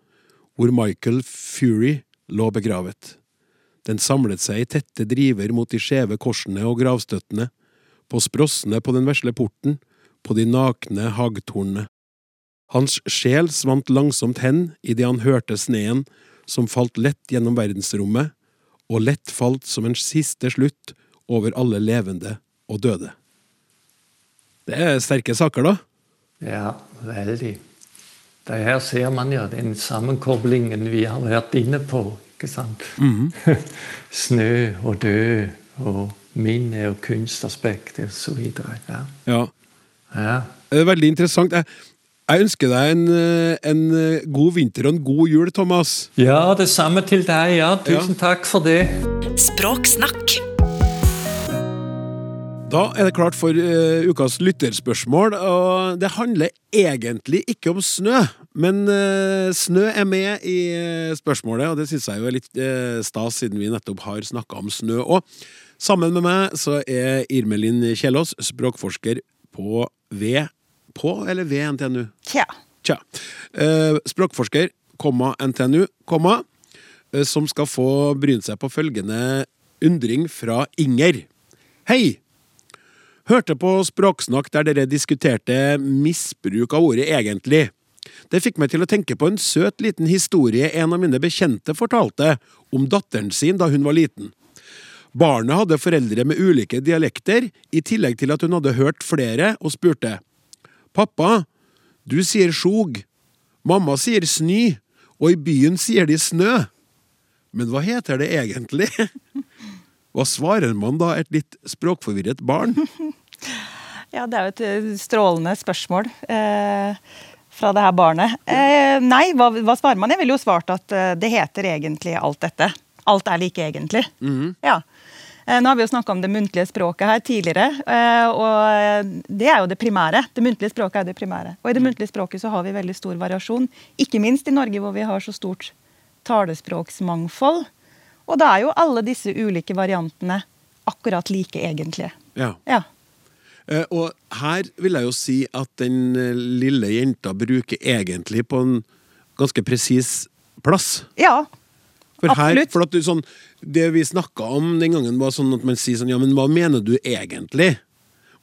hvor Michael Fury lå begravet. Den samlet seg i tette driver mot de skjeve korsene og gravstøttene, på sprossene på den vesle porten, på de nakne hagtornene. Hans sjel svant langsomt hen idet han hørte sneen som falt lett gjennom verdensrommet, og lett falt som en siste slutt over alle levende og døde. Det er sterke saker, da? Ja, veldig. Det her ser man jo den sammenkoblingen vi har vært inne på. ikke sant? Mm -hmm. Snø og død og minne og kunstaspekt osv. Ja. ja. ja. Veldig interessant. Jeg, jeg ønsker deg en, en, god vinter og en god jul, Thomas. Ja, det samme til deg. ja. Tusen ja. takk for det. Språksnakk da er det klart for uh, ukas lytterspørsmål, og det handler egentlig ikke om snø. Men uh, snø er med i uh, spørsmålet, og det syns jeg jo er litt stas, siden vi nettopp har snakka om snø. Og sammen med meg så er Irmelin Kjellås, språkforsker på V På eller ved NTNU? Tja. Tja. språkforsker, komma NTNU, komma, som skal få bryne seg på følgende undring fra Inger. Hei! Hørte på Språksnakk der dere diskuterte misbruk av ordet egentlig. Det fikk meg til å tenke på en søt liten historie en av mine bekjente fortalte om datteren sin da hun var liten. Barnet hadde foreldre med ulike dialekter, i tillegg til at hun hadde hørt flere, og spurte. Pappa, du sier sjog. Mamma sier snø, og i byen sier de snø. Men hva heter det egentlig? Hva svarer man da et litt språkforvirret barn? Ja, det er jo et eh, strålende spørsmål eh, fra det her barnet. Eh, nei, hva, hva, svarer man? Jeg ville jo svart at eh, det heter egentlig alt dette. Alt er like egentlig. Mm. Ja. Eh, Nå har vi jo snakka om det muntlige språket her tidligere, eh, og det er jo det primære. Det muntlige språket er det primære. Og i det muntlige språket så har vi veldig stor variasjon, ikke minst i Norge hvor vi har så stort talespråksmangfold. Og da er jo alle disse ulike variantene akkurat like egentlige. Ja. Ja. Eh, Og her vil jeg jo si at den eh, lille jenta bruker egentlig på en ganske presis plass. ja. For her, Absolutt. for at du, sånn, det vi snakka om den gangen, var sånn at man sier sånn Ja, men hva mener du egentlig?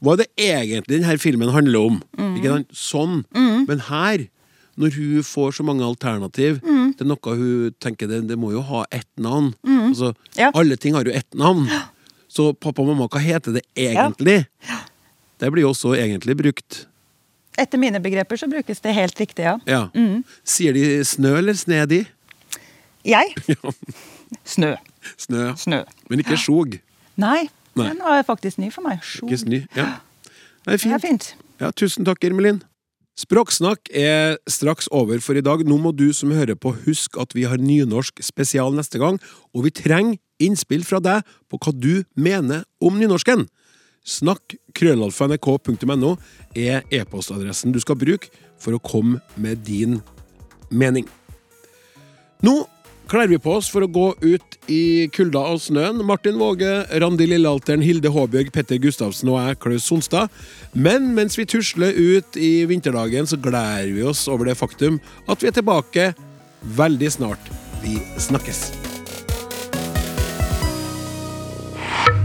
Hva er det egentlig denne filmen handler om? Mm. Ikke sant? Sånn. Men her, når hun får så mange alternativ Mm. er noe hun tenker det, det må jo ha ett navn. Altså, Ja. Alle ting har jo ett navn. Så pappa og mamma, hva heter det egentlig? Det blir jo også egentlig brukt. Etter mine begreper så brukes det helt riktig, ja. Ja. Mm. Sier de snø eller snedi? Jeg? Snø. Snø. ja. Snø. Men ikke sjog. Nei, Nei. den var faktisk ny for meg. Sjo. Ikke sny, Ja. Det er Det er fint. fint. Ja, tusen takk, Irmelin. Språksnakk er straks over for i dag. Nå må du som hører på huske at vi har nynorsk spesial neste gang, og vi trenger innspill fra deg på hva du mener om nynorsken. Snakk krøllalfa.nrk.no er e-postadressen du skal bruke for å komme med din mening. Nå kler vi på oss for å gå ut i kulda og snøen. Martin Våge, Randi Lillealteren, Hilde Håbjørg, Petter Gustavsen og jeg, Klaus Sonstad. Men mens vi tusler ut i vinterdagen, så gleder vi oss over det faktum at vi er tilbake veldig snart. Vi snakkes.